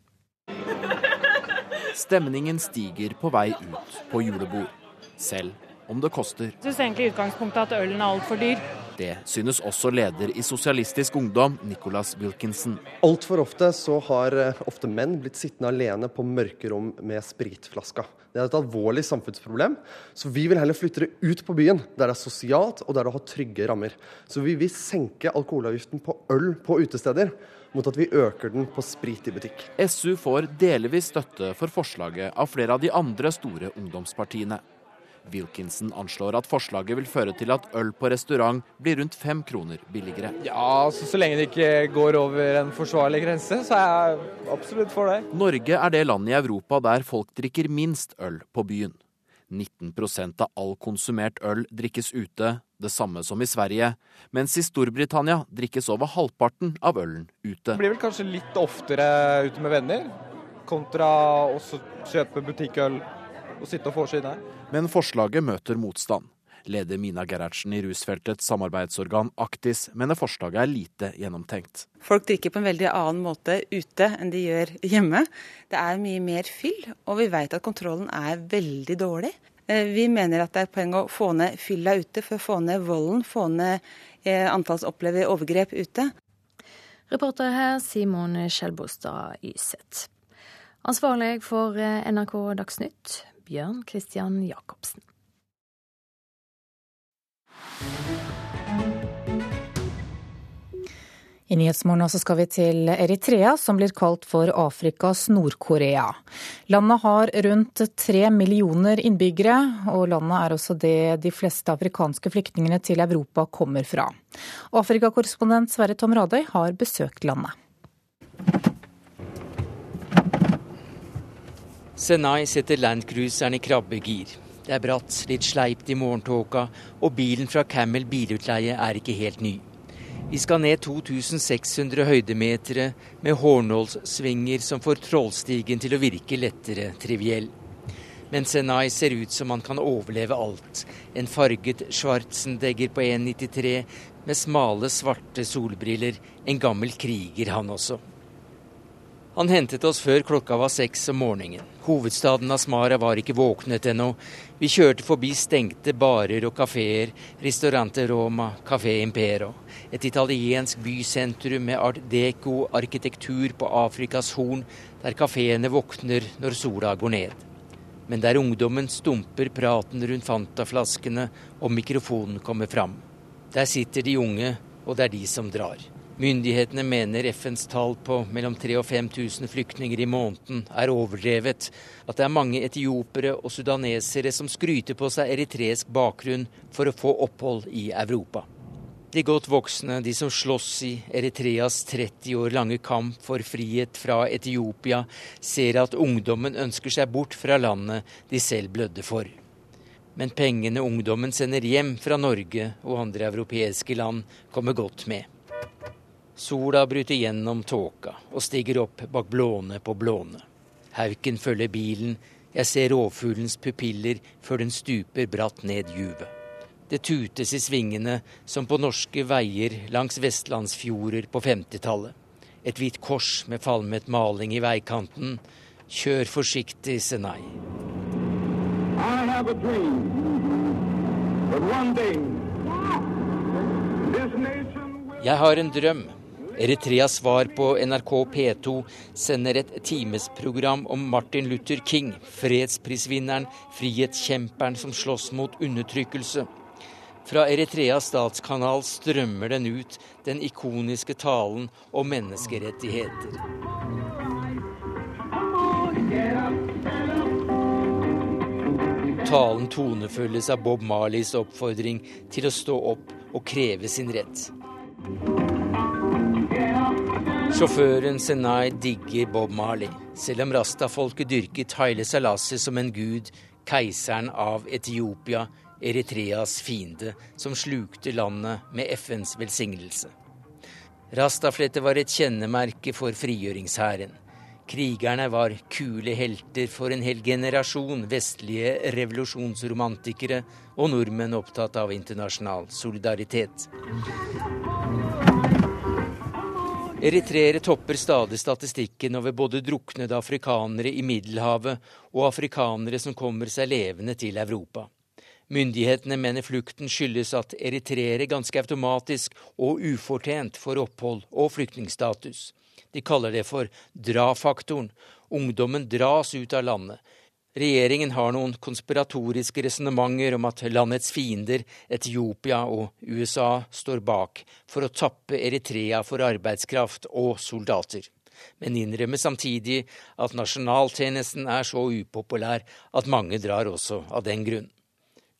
Stemningen stiger på vei ut på julebord, selv om det koster. Jeg syns egentlig i utgangspunktet at ølen er altfor dyr. Det synes også leder i Sosialistisk Ungdom, Nicholas Wilkinson. Altfor ofte så har eh, ofte menn blitt sittende alene på mørke rom med spritflaska. Det er et alvorlig samfunnsproblem, så vi vil heller flytte det ut på byen, der det er sosialt og der det har trygge rammer. Så vi vil senke alkoholavgiften på øl på utesteder, mot at vi øker den på sprit i butikk. SU får delvis støtte for forslaget av flere av de andre store ungdomspartiene. Wilkinson anslår at forslaget vil føre til at øl på restaurant blir rundt fem kroner billigere. Ja, altså Så lenge det ikke går over en forsvarlig grense, så er jeg absolutt for det. Norge er det landet i Europa der folk drikker minst øl på byen. 19% av all konsumert øl drikkes ute, det samme som i Sverige. Mens i Storbritannia drikkes over halvparten av ølen ute. Det blir vel kanskje litt oftere ute med venner, kontra å kjøpe butikkøl og sitte og vorse inne. Men forslaget møter motstand. Leder Mina Gerhardsen i rusfeltets samarbeidsorgan Aktis mener forslaget er lite gjennomtenkt. Folk drikker på en veldig annen måte ute enn de gjør hjemme. Det er mye mer fyll, og vi vet at kontrollen er veldig dårlig. Eh, vi mener at det er et poeng å få ned fylla ute for å få ned volden, få ned antalls antall som opplever overgrep ute. Reporter her Simon Skjelbostad Yseth. Ansvarlig for eh, NRK Dagsnytt, Bjørn Christian Jacobsen. I Nyhetsmorgen skal vi til Eritrea, som blir kalt for Afrikas Nord-Korea. Landet har rundt tre millioner innbyggere, og landet er også det de fleste afrikanske flyktningene til Europa kommer fra. Afrikakorrespondent Sverre Tom Radøy har besøkt landet. Senai setter landcruiseren i krabbegir. Det er bratt, litt sleipt i morgentåka, og bilen fra Camel bilutleie er ikke helt ny. Vi skal ned 2600 høydemetere med hårnålssvinger som får Trollstigen til å virke lettere triviell. Men Senai ser ut som han kan overleve alt. En farget Schwarzendegger på 1,93 med smale, svarte solbriller. En gammel kriger, han også. Han hentet oss før klokka var seks om morgenen. Hovedstaden Asmara var ikke våknet ennå. Vi kjørte forbi stengte barer og kafeer, Ristorante Roma, Café Impero. Et italiensk bysentrum med art deco-arkitektur på Afrikas Horn, der kafeene våkner når sola går ned. Men der ungdommen stumper praten rundt Fanta-flaskene og mikrofonen kommer fram. Der sitter de unge, og det er de som drar. Myndighetene mener FNs tall på mellom 3000 og 5000 flyktninger i måneden er overdrevet. At det er mange etiopere og sudanesere som skryter på seg eritreisk bakgrunn for å få opphold i Europa. De godt voksne, de som slåss i Eritreas 30 år lange kamp for frihet fra Etiopia, ser at ungdommen ønsker seg bort fra landet de selv blødde for. Men pengene ungdommen sender hjem fra Norge og andre europeiske land, kommer godt med. Sola bryter gjennom tåka og stiger opp bak blåne på blåne. Hauken følger bilen, jeg ser rovfuglens pupiller før den stuper bratt ned juvet. Det tutes i svingene som på norske veier langs vestlandsfjorder på 50-tallet. Et hvitt kors med falmet maling i veikanten. Kjør forsiktig, Senai. Jeg har en drøm. Eritreas svar på NRK P2 sender et timesprogram om Martin Luther King, fredsprisvinneren, frihetskjemperen som slåss mot undertrykkelse. Fra Eritreas statskanal strømmer den ut, den ikoniske talen om menneskerettigheter. Talen tonefølges av Bob Marleys oppfordring til å stå opp og kreve sin rett. Sjåføren Senai digger Bob Marley, selv om rastafolket dyrket Haile Selassie som en gud, keiseren av Etiopia, Eritreas fiende, som slukte landet med FNs velsignelse. Rastaflettet var et kjennemerke for frigjøringshæren. Krigerne var kule helter for en hel generasjon vestlige revolusjonsromantikere og nordmenn opptatt av internasjonal solidaritet. Eritreere topper stadig statistikken over både druknede afrikanere i Middelhavet og afrikanere som kommer seg levende til Europa. Myndighetene mener flukten skyldes at eritreere ganske automatisk og ufortjent får opphold og flyktningstatus. De kaller det for dra-faktoren. Ungdommen dras ut av landet. Regjeringen har noen konspiratoriske resonnementer om at landets fiender, Etiopia og USA, står bak for å tappe Eritrea for arbeidskraft og soldater men innrømmer samtidig at nasjonaltjenesten er så upopulær at mange drar også av den grunn.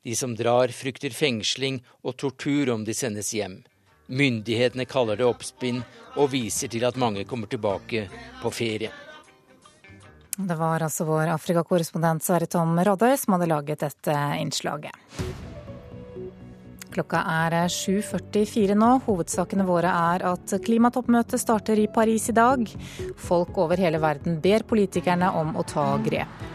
De som drar, frykter fengsling og tortur om de sendes hjem. Myndighetene kaller det oppspinn, og viser til at mange kommer tilbake på ferie. Det var altså vår Afrikakorrespondent Sverre Tom Rådøy som hadde laget dette innslaget. Klokka er 7.44 nå. Hovedsakene våre er at klimatoppmøtet starter i Paris i dag. Folk over hele verden ber politikerne om å ta grep.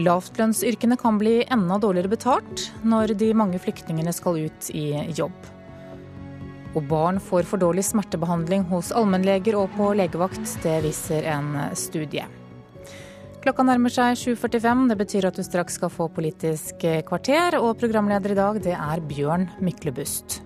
Lavtlønnsyrkene kan bli enda dårligere betalt når de mange flyktningene skal ut i jobb. Og barn får for dårlig smertebehandling hos allmennleger og på legevakt. Det viser en studie. Klokka nærmer seg 7.45. Det betyr at du straks skal få Politisk kvarter. Og programleder i dag, det er Bjørn Myklebust.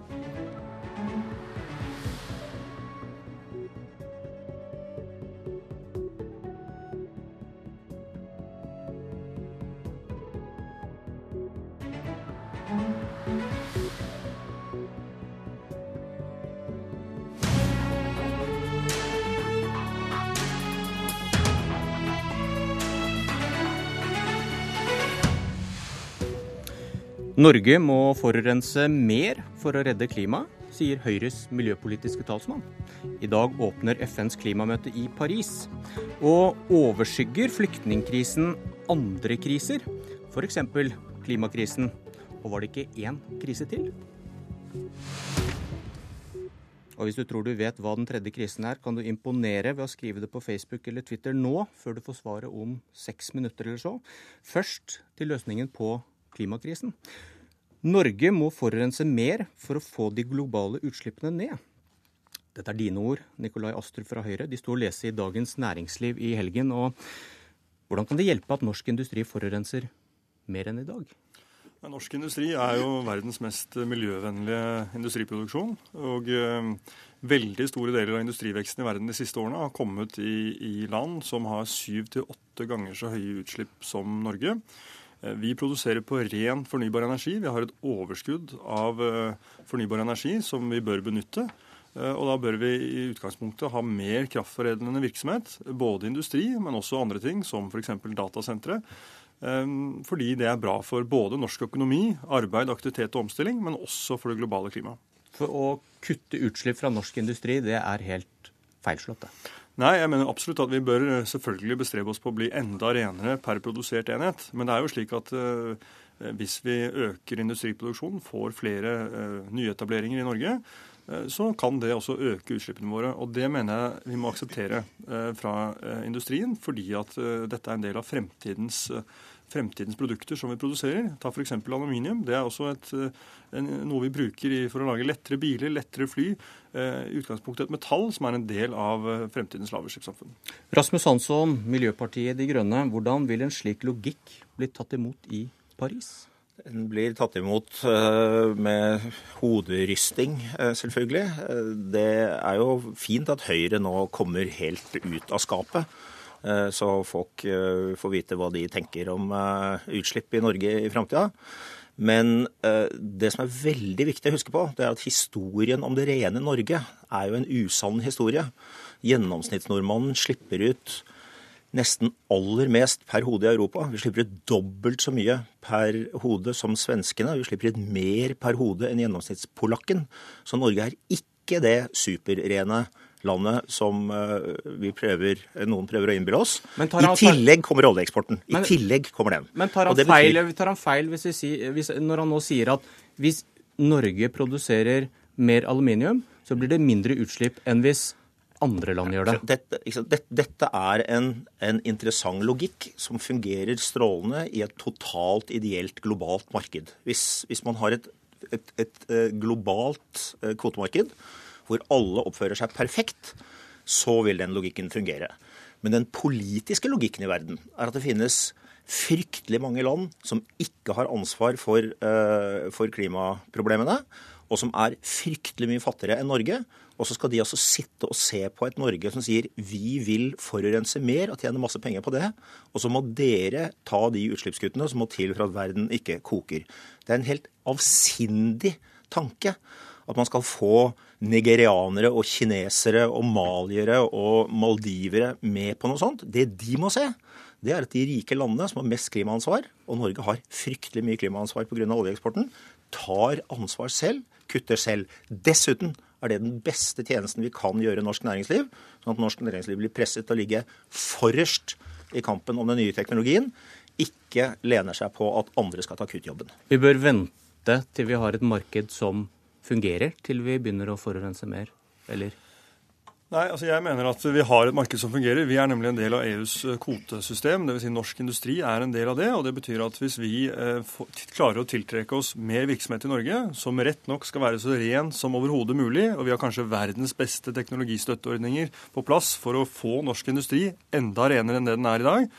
Norge må forurense mer for å redde klimaet, sier Høyres miljøpolitiske talsmann. I dag åpner FNs klimamøte i Paris. Og overskygger flyktningkrisen andre kriser, f.eks. klimakrisen. Og var det ikke én krise til? Og hvis du tror du vet hva den tredje krisen er, kan du imponere ved å skrive det på Facebook eller Twitter nå, før du får svaret om seks minutter eller så. Først til løsningen på klimakrisen. Norge må forurense mer for å få de globale utslippene ned. Dette er dine ord, Nikolai Astrup fra Høyre. De sto å lese i Dagens Næringsliv i helgen. og Hvordan kan det hjelpe at norsk industri forurenser mer enn i dag? Norsk industri er jo verdens mest miljøvennlige industriproduksjon. Og eh, veldig store deler av industriveksten i verden de siste årene har kommet i, i land som har syv til åtte ganger så høye utslipp som Norge. Eh, vi produserer på ren fornybar energi. Vi har et overskudd av eh, fornybar energi som vi bør benytte. Og da bør vi i utgangspunktet ha mer kraftforedlende virksomhet. Både industri, men også andre ting, som f.eks. datasentre. Fordi det er bra for både norsk økonomi, arbeid, aktivitet og omstilling, men også for det globale klimaet. For å kutte utslipp fra norsk industri, det er helt feilslått, det? Nei, jeg mener absolutt at vi bør selvfølgelig bestrebe oss på å bli enda renere per produsert enhet. Men det er jo slik at uh, hvis vi øker industriproduksjonen, får flere uh, nyetableringer i Norge, uh, så kan det også øke utslippene våre. Og det mener jeg vi må akseptere fra industrien, fordi at dette er en del av fremtidens fremtidens produkter som vi produserer. Ta f.eks. aluminium. Det er også et, eh, en, noe vi bruker i, for å lage lettere biler, lettere fly. Eh, I utgangspunktet et metall som er en del av eh, fremtidens lavutslippssamfunn. Rasmus Hansson, Miljøpartiet De Grønne. Hvordan vil en slik logikk bli tatt imot i Paris? Den blir tatt imot med hoderysting, selvfølgelig. Det er jo fint at Høyre nå kommer helt ut av skapet. Eh, så folk eh, får vite hva de tenker om eh, utslipp i Norge i framtida. Men det som er veldig viktig å huske på, det er at historien om det rene Norge er jo en usann historie. Gjennomsnittsnordmannen slipper ut nesten aller mest per hode i Europa. Vi slipper ut dobbelt så mye per hode som svenskene. Vi slipper ut mer per hode enn gjennomsnittspolakken. Så Norge er ikke det superrene landet som eh, vi prøver, noen prøver å innbille oss. I tillegg kommer oljeeksporten. I men, tillegg kommer den. Men tar han, betyr... feil, tar han feil hvis si, hvis, når han nå sier at hvis Norge produserer mer aluminium, så blir det mindre utslipp enn hvis andre land gjør det. Dette, dette, dette er en, en, interessant logikk som fungerer strålende i et totalt ideelt globalt marked. Hvis, hvis man har et, et, et eh, globalt eh, kvotemarked hvor alle oppfører seg perfekt, så vil den logikken fungere. Men den politiske logikken i verden er at det finnes fryktelig mange land som ikke har ansvar for, uh, for klimaproblemene, og som er fryktelig mye fattigere enn Norge. Og så skal de altså sitte og se på et Norge som sier vi vil forurense mer og tjene masse penger på det. Og så må dere ta de utslippskuttene som må til for at verden ikke koker. Det er en helt avsindig tanke at man skal få nigerianere og kinesere og maliere og maldivere med på noe sånt. Det de må se, det er at de rike landene som har mest klimaansvar, og Norge har fryktelig mye klimaansvar pga. oljeeksporten, tar ansvar selv, kutter selv. Dessuten er det den beste tjenesten vi kan gjøre norsk næringsliv, sånn at norsk næringsliv blir presset til å ligge forrest i kampen om den nye teknologien, ikke lener seg på at andre skal ta kuttjobben. Vi bør vente til vi har et marked som fungerer til vi begynner å forurense mer, eller? Nei, altså jeg mener at vi har et marked som fungerer. Vi er nemlig en del av EUs eh, kvotesystem. Dvs. Si norsk industri er en del av det. og Det betyr at hvis vi eh, klarer å tiltrekke oss mer virksomhet i Norge, som rett nok skal være så ren som overhodet mulig, og vi har kanskje verdens beste teknologistøtteordninger på plass for å få norsk industri enda renere enn det den er i dag,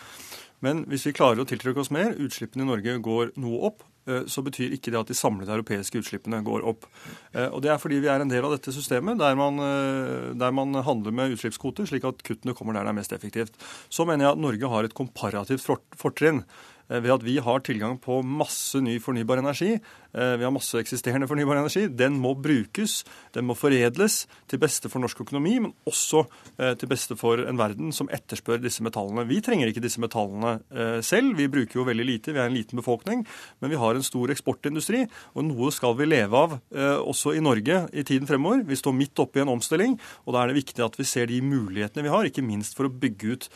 men hvis vi klarer å tiltrekke oss mer, utslippene i Norge går noe opp, så betyr ikke det at de samlede europeiske utslippene går opp. Eh, og Det er fordi vi er en del av dette systemet der man, eh, der man handler med utslippskvoter, slik at kuttene kommer der det er mest effektivt. Så mener jeg at Norge har et komparativt fortrinn ved at vi har tilgang på masse ny fornybar energi Eh, vi har masse eksisterende fornybar energi. Den må brukes, den må foredles til beste for norsk økonomi, men også eh, til beste for en verden som etterspør disse metallene. Vi trenger ikke disse metallene eh, selv. Vi bruker jo veldig lite, vi er en liten befolkning. Men vi har en stor eksportindustri, og noe skal vi leve av også i Norge i tiden fremover. Vi står midt oppe i en omstilling, og da er det viktig at vi ser de mulighetene vi har, ikke minst for å bygge ut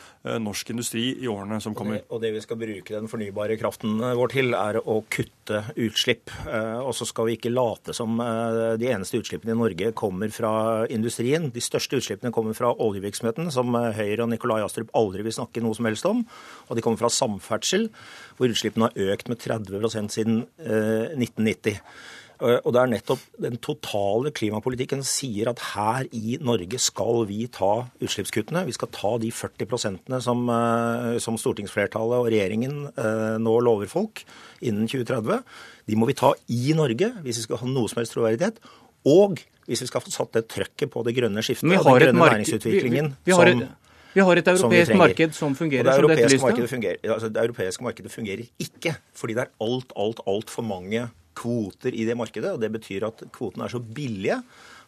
norsk industri i årene som kommer. Og det, og det vi skal bruke den fornybare kraften vår til, er å kutte utslipp. Eh, og så skal vi ikke late som eh, de eneste utslippene i Norge kommer fra industrien. De største utslippene kommer fra oljevirksomheten, som eh, Høyre og Nikolai Astrup aldri vil snakke noe som helst om. Og de kommer fra samferdsel, hvor utslippene har økt med 30% siden 1990. Eh, og det er nettopp den totale klimapolitikken sier at her i Norge skal vi ta utslippskuttene. Vi skal ta de 40% som, eh, som stortingsflertallet og regjeringen eh, nå lover folk innen 2030. De må vi ta i Norge hvis vi skal ha noe som helst troverdighet. Og hvis vi skal få satt det trøkket på det grønne skiftet og den grønne næringsutviklingen vi, vi, vi, som vi har et europeisk marked som fungerer det som dette markedet fungerer, altså det europeiske markedet fungerer ikke. Fordi det er alt, alt, altfor mange kvoter i det markedet. og Det betyr at kvotene er så billige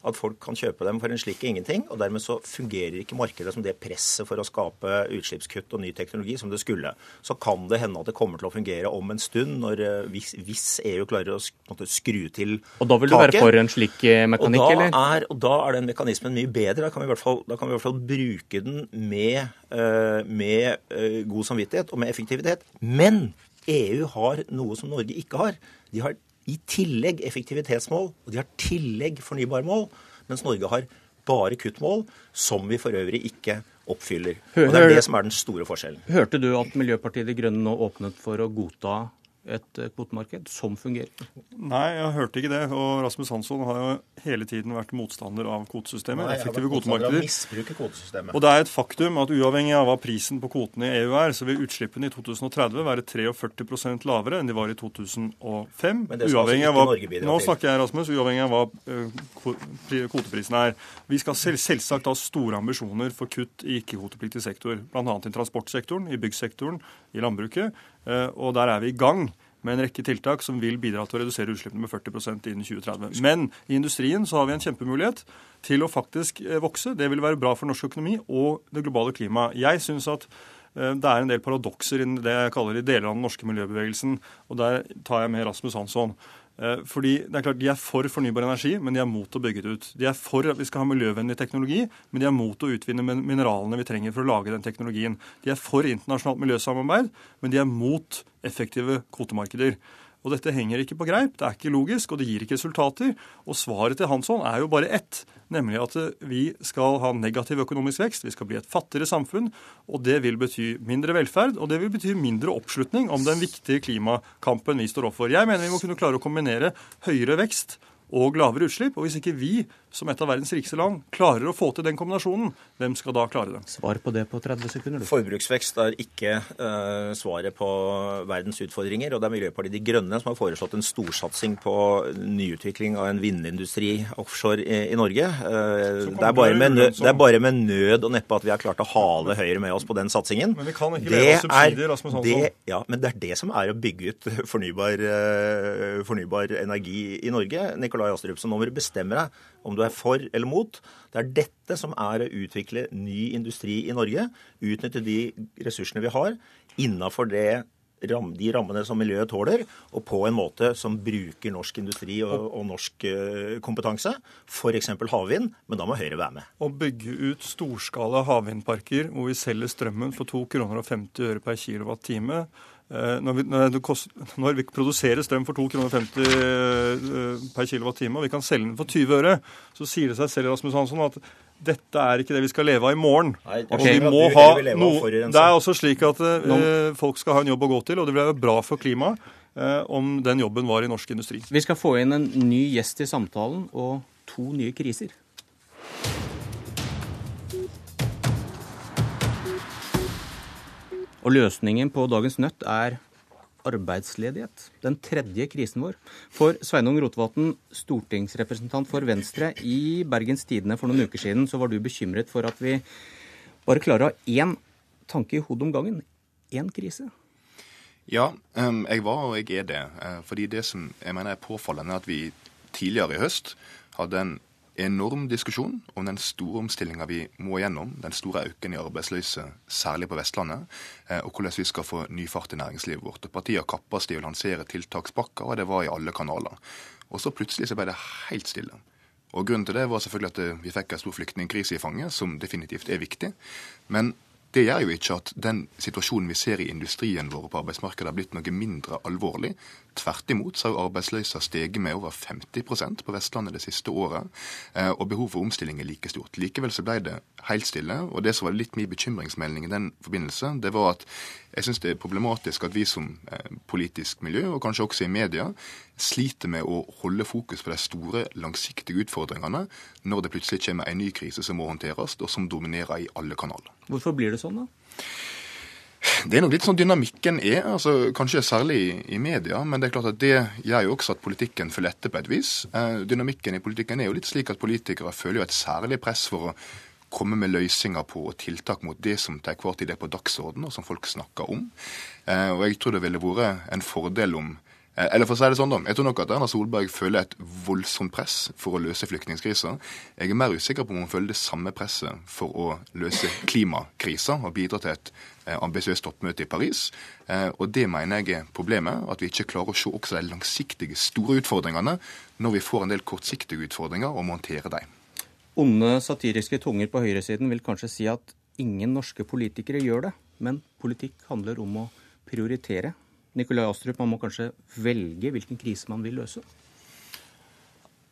at folk kan kjøpe dem for en slikk ingenting. og Dermed så fungerer ikke markedet som det presset for å skape utslippskutt og ny teknologi som det skulle. Så kan det hende at det kommer til å fungere om en stund, når, eh, hvis, hvis EU klarer å måtte, skru til taket. Og da vil du taket. være for en slik eh, mekanikk, og eller? Er, og da er den mekanismen mye bedre. Da kan vi i hvert fall, kan vi i hvert fall bruke den med, uh, med god samvittighet og med effektivitet. Men EU har noe som Norge ikke har. De har i tillegg effektivitetsmål, og de har tillegg fornybarmål, mens Norge har bare kuttmål, som vi for øvrig ikke oppfyller. Og Det er det som er den store forskjellen. Hørte du at Miljøpartiet De Grønne nå åpnet for å godta et eh, kvotemarked som fungerer? Nei, jeg hørte ikke det. Og Rasmus Hansson har jo hele tiden vært motstander av kvotesystemet. Nei, effektive kvotemarkeder. kvotesystemet. Og det er et faktum at uavhengig av hva prisen på kvotene i EU er, så vil utslippene i 2030 være 43% lavere enn de var i 2005. Uavhengig av hva, nå snakker jeg, Rasmus, uavhengig av hva uh, kvoteprisen er. Vi skal selv, selvsagt ha store ambisjoner for kutt i ikke-kvotepliktig sektor, bl.a. i transportsektoren, i byggsektoren, i landbruket. Uh, og der er vi i gang med en rekke tiltak som vil bidra til å redusere utslippene med 40% innen 2030. Men i industrien så har vi en kjempemulighet til å faktisk eh, vokse. Det vil være bra for norsk økonomi og det globale klimaet. Jeg synes at eh, det er en del paradokser i det jeg kaller de deler av den norske miljøbevegelsen. Og der tar jeg med Rasmus Hansson. Eh, fordi det er klart De er for fornybar energi, men de er mot å bygge det ut. De er for at vi skal ha miljøvennlig teknologi, men de er mot å utvinne mineralene vi trenger for å lage den teknologien. De er for internasjonalt miljøsamarbeid, men de er mot effektive kvotemarkeder. Og Dette henger ikke på greip, det er ikke logisk, og det gir ikke resultater. Og svaret til Hansson er jo bare ett, nemlig at vi skal ha negativ økonomisk vekst. Vi skal bli et fattigere samfunn, og det vil bety mindre velferd. Og det vil bety mindre oppslutning om den viktige klimakampen vi står opp for. Jeg mener vi må kunne klare å kombinere høyere vekst og lavere utslipp. Og hvis ikke vi, som et av verdens rikeste land, klarer å få til den kombinasjonen, hvem skal da klare det? Svar på det på 30 sekunder. Du. Forbruksvekst er ikke uh, svaret på verdens utfordringer. Og det er Miljøpartiet De Grønne som har foreslått en storsatsing på nyutvikling av en vindindustri offshore i, i Norge. Uh, det, er bare med nød, det er bare med nød og neppe at vi har klart å hale Høyre med oss på den satsingen. Men vi kan ikke leve av subsidier, Rasmus Hansson. Det, ja, men det er det som er å bygge ut fornybar, uh, fornybar energi i Norge. Nikolai Nikolai Astrup. Så nå må du bestemme deg om du er for eller mot. Det er dette som er å utvikle ny industri i Norge. Utnytte de ressursene vi har innafor de rammene som miljøet tåler, og på en måte som bruker norsk industri og, og norsk eh, kompetanse, f.eks. havvind, men da må Høyre være med. Å bygge ut storskala havvindparker hvor vi selger strømmen for 2 kroner og 50 øre per Eh, når vi, når vi, produserer strøm for 2,50 kroner eh, per kWt, og vi kan selge den for 20 øre, så sier det seg selv Rasmus Hansson, at dette er ikke det vi skal leve av i morgen. Nei, det, okay. vi må ha noe, det er også slik at eh, folk skal ha en jobb å gå til, og det vil være bra for klimaet eh, om den jobben var i norsk industri. Vi skal få inn en ny gjest i samtalen og to nye kriser. Og løsningen på dagens nøtt er arbeidsledighet. Den tredje krisen vår. For Sveinung Rotevatn, stortingsrepresentant for Venstre. I Bergens Tidende for noen uker siden så var du bekymret for at vi bare klarer å ha én tanke i hodet om gangen. Én krise. Ja, jeg var og jeg er det. Eh, fordi det som jeg mener er påfallende, er at vi tidligere i høst hadde en enorm diskusjon om den store omstillinga vi må gjennom, den store økningen i arbeidsløse, særlig på Vestlandet, eh, og hvordan vi skal få ny fart i næringslivet vårt. Og Partiet kappes i å lansere tiltakspakker, og det var i alle kanaler. Og så plutselig så ble det helt stille. Og Grunnen til det var selvfølgelig at eh, vi fikk en stor flyktningkrise i fanget, som definitivt er viktig. Men det gjør jo ikke at den situasjonen vi ser i industrien vår på arbeidsmarkedet har blitt noe mindre alvorlig. Tvert imot så har arbeidsløsa steget med over 50% på Vestlandet det siste året, eh, og behovet for omstilling er like stort. Likevel så ble det helt stille, og det som var litt min bekymringsmelding i den forbindelse, det var at Jeg syns det er problematisk at vi som eh, politisk miljø, og kanskje også i media, sliter med å holde fokus på de store, langsiktige utfordringene når det plutselig kommer en ny krise som må håndteres, og som dominerer i alle kanaler. Hvorfor blir det sånn, da? Det er nok litt sånn dynamikken er, altså kanskje særlig i, media, men det er klart at det gjør jo også at politikken følger etter på et vis. Eh, dynamikken i politikken er jo litt slik at politikere føler jo et særlig press for å komme med løsninger på og tiltak mot det som til enhver tid er på dagsordenen, og som folk snakker om. Eh, og jeg tror det ville vært en fordel om Eh, eller for å si det sånn da, Jeg tror nok at Erna Solberg føler et voldsomt press for å løse flyktningkrisa. Jeg er mer usikker på om hun føler det samme presset for å løse klimakrisa og bidra til et ambisiøst toppmøte i Paris. Eh, og Det mener jeg er problemet, at vi ikke klarer å se også de langsiktige, store utfordringene når vi får en del kortsiktige utfordringer og må håndtere dem. Onde satiriske tunger på høyresiden vil kanskje si at ingen norske politikere gjør det, men politikk handler om å prioritere. Nikolai Astrup, man må kanskje velge hvilken krise man vil løse?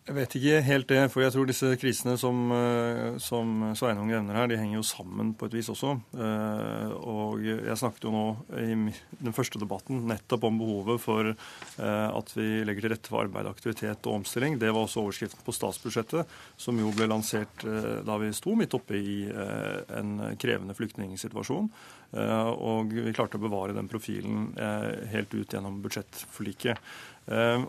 Jeg vet ikke helt det, for jeg tror disse krisene som, eh, som Sveinung nevner her, de henger jo sammen på et vis også. Eh, og jeg snakket jo nå i den første debatten nettopp om behovet for eh, at vi legger til rette for arbeid, aktivitet og omstilling. Det var også overskriften på statsbudsjettet, som jo ble lansert da vi sto midt oppe i en krevende flyktningsituasjon. Og vi klarte å bevare den profilen helt ut gjennom budsjettforliket.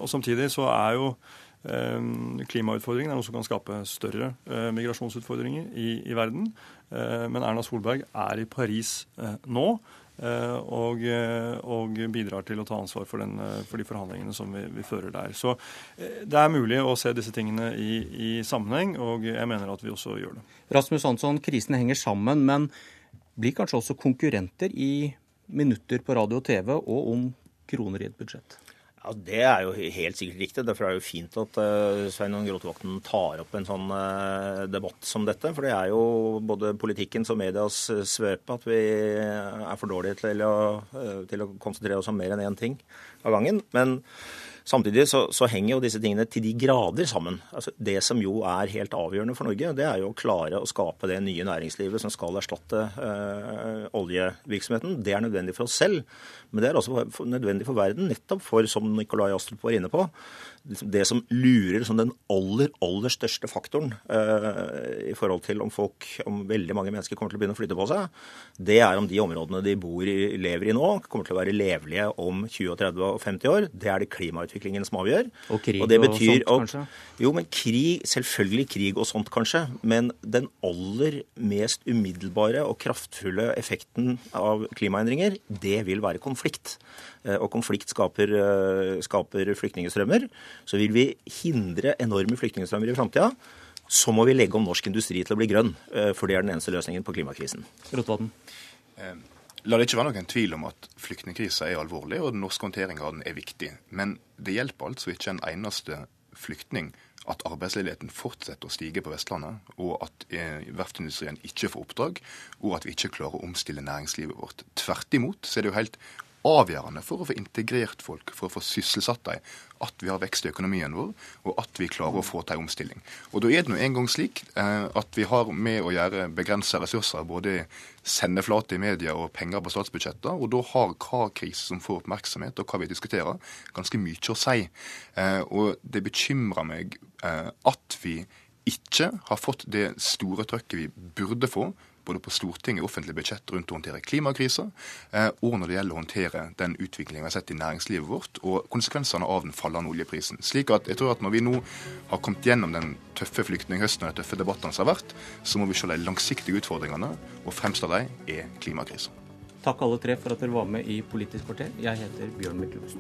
Og samtidig så er jo klimautfordringen er noe som kan skape større eh, migrasjonsutfordringer i, i verden. Eh, men Erna Solberg er i Paris eh, nå. Og, og, bidrar til å ta ansvar for, den, for de forhandlingene som vi, vi, fører der. Så det er mulig å se disse tingene i, i, sammenheng, og jeg mener at vi også gjør det. Rasmus Hansson, krisene henger sammen, men blir kanskje også konkurrenter i minutter på radio og TV og om kroner i et budsjett? Ja, Det er jo helt sikkert riktig. Derfor er det jo fint at uh, Svein Gråtevakten tar opp en sånn uh, debatt som dette. For det er jo både politikkens og medias uh, svøpe at vi er for dårlige til å, til å konsentrere oss om mer enn én ting av gangen. Men Samtidig så, så, henger jo disse tingene til de grader sammen. Altså, det som jo er helt avgjørende for Norge, det er jo å klare å skape det nye næringslivet som skal erstatte øh, oljevirksomheten. Det er nødvendig for oss selv, men det er også nødvendig for verden, nettopp for, som Nikolai Astrup var inne på, det som lurer som den aller, aller største faktoren eh, i forhold til om folk, om veldig mange mennesker kommer til å begynne å flytte på seg, det er om de områdene de bor i, lever i nå, kommer til å være levelige om 20, 30 og 50 år. Det er det klimautviklingen som avgjør. Og krig og, det betyr, og sånt, kanskje? Jo, men krig, selvfølgelig krig og sånt, kanskje. Men den aller mest umiddelbare og kraftfulle effekten av klimaendringer, det vil være konflikt. Eh, og konflikt skaper, eh, skaper flyktningstrømmer, så vil vi hindre enorme flyktningstrømmer i framtida. Så må vi legge om norsk industri til å bli grønn, eh, for det er den eneste løsningen på klimakrisen. Rotvatn. La det ikke være noen tvil om at flyktningkrisa er alvorlig, og den norske håndteringa av den er viktig. Men det hjelper altså ikke en eneste flyktning at arbeidsledigheten fortsetter å stige på Vestlandet, og at verftsindustrien ikke får oppdrag, og at vi ikke klarer å omstille næringslivet vårt. Tvert imot så er det jo helt avgjørende for å få integrert folk, for å få sysselsatt dem, at vi har vekst i økonomien vår, og at vi klarer å få til en omstilling. Og Da er det nå engang slik eh, at vi har med å gjøre begrensa ressurser, både sendeflate i media og penger på statsbudsjettet, og da har hva krise som får oppmerksomhet, og hva vi diskuterer, ganske mye å si. Eh, og det bekymrer meg eh, at vi ikke har fått det store trøkket vi burde få både på Stortinget og offentlige budsjett rundt å håndtere klimakrisa, eh, og når det gjelder å håndtere den utviklingen vi har sett i næringslivet vårt, og konsekvensene av den fallende oljeprisen. Slik at jeg tror at når vi nå har kommet gjennom den tøffe flyktninghøsten og de tøffe debattene som har vært, så må vi se de langsiktige utfordringene, og fremst av dem er klimakrisa. Takk alle tre for at dere var med i Politisk kvarter. Jeg heter Bjørn Myklebust.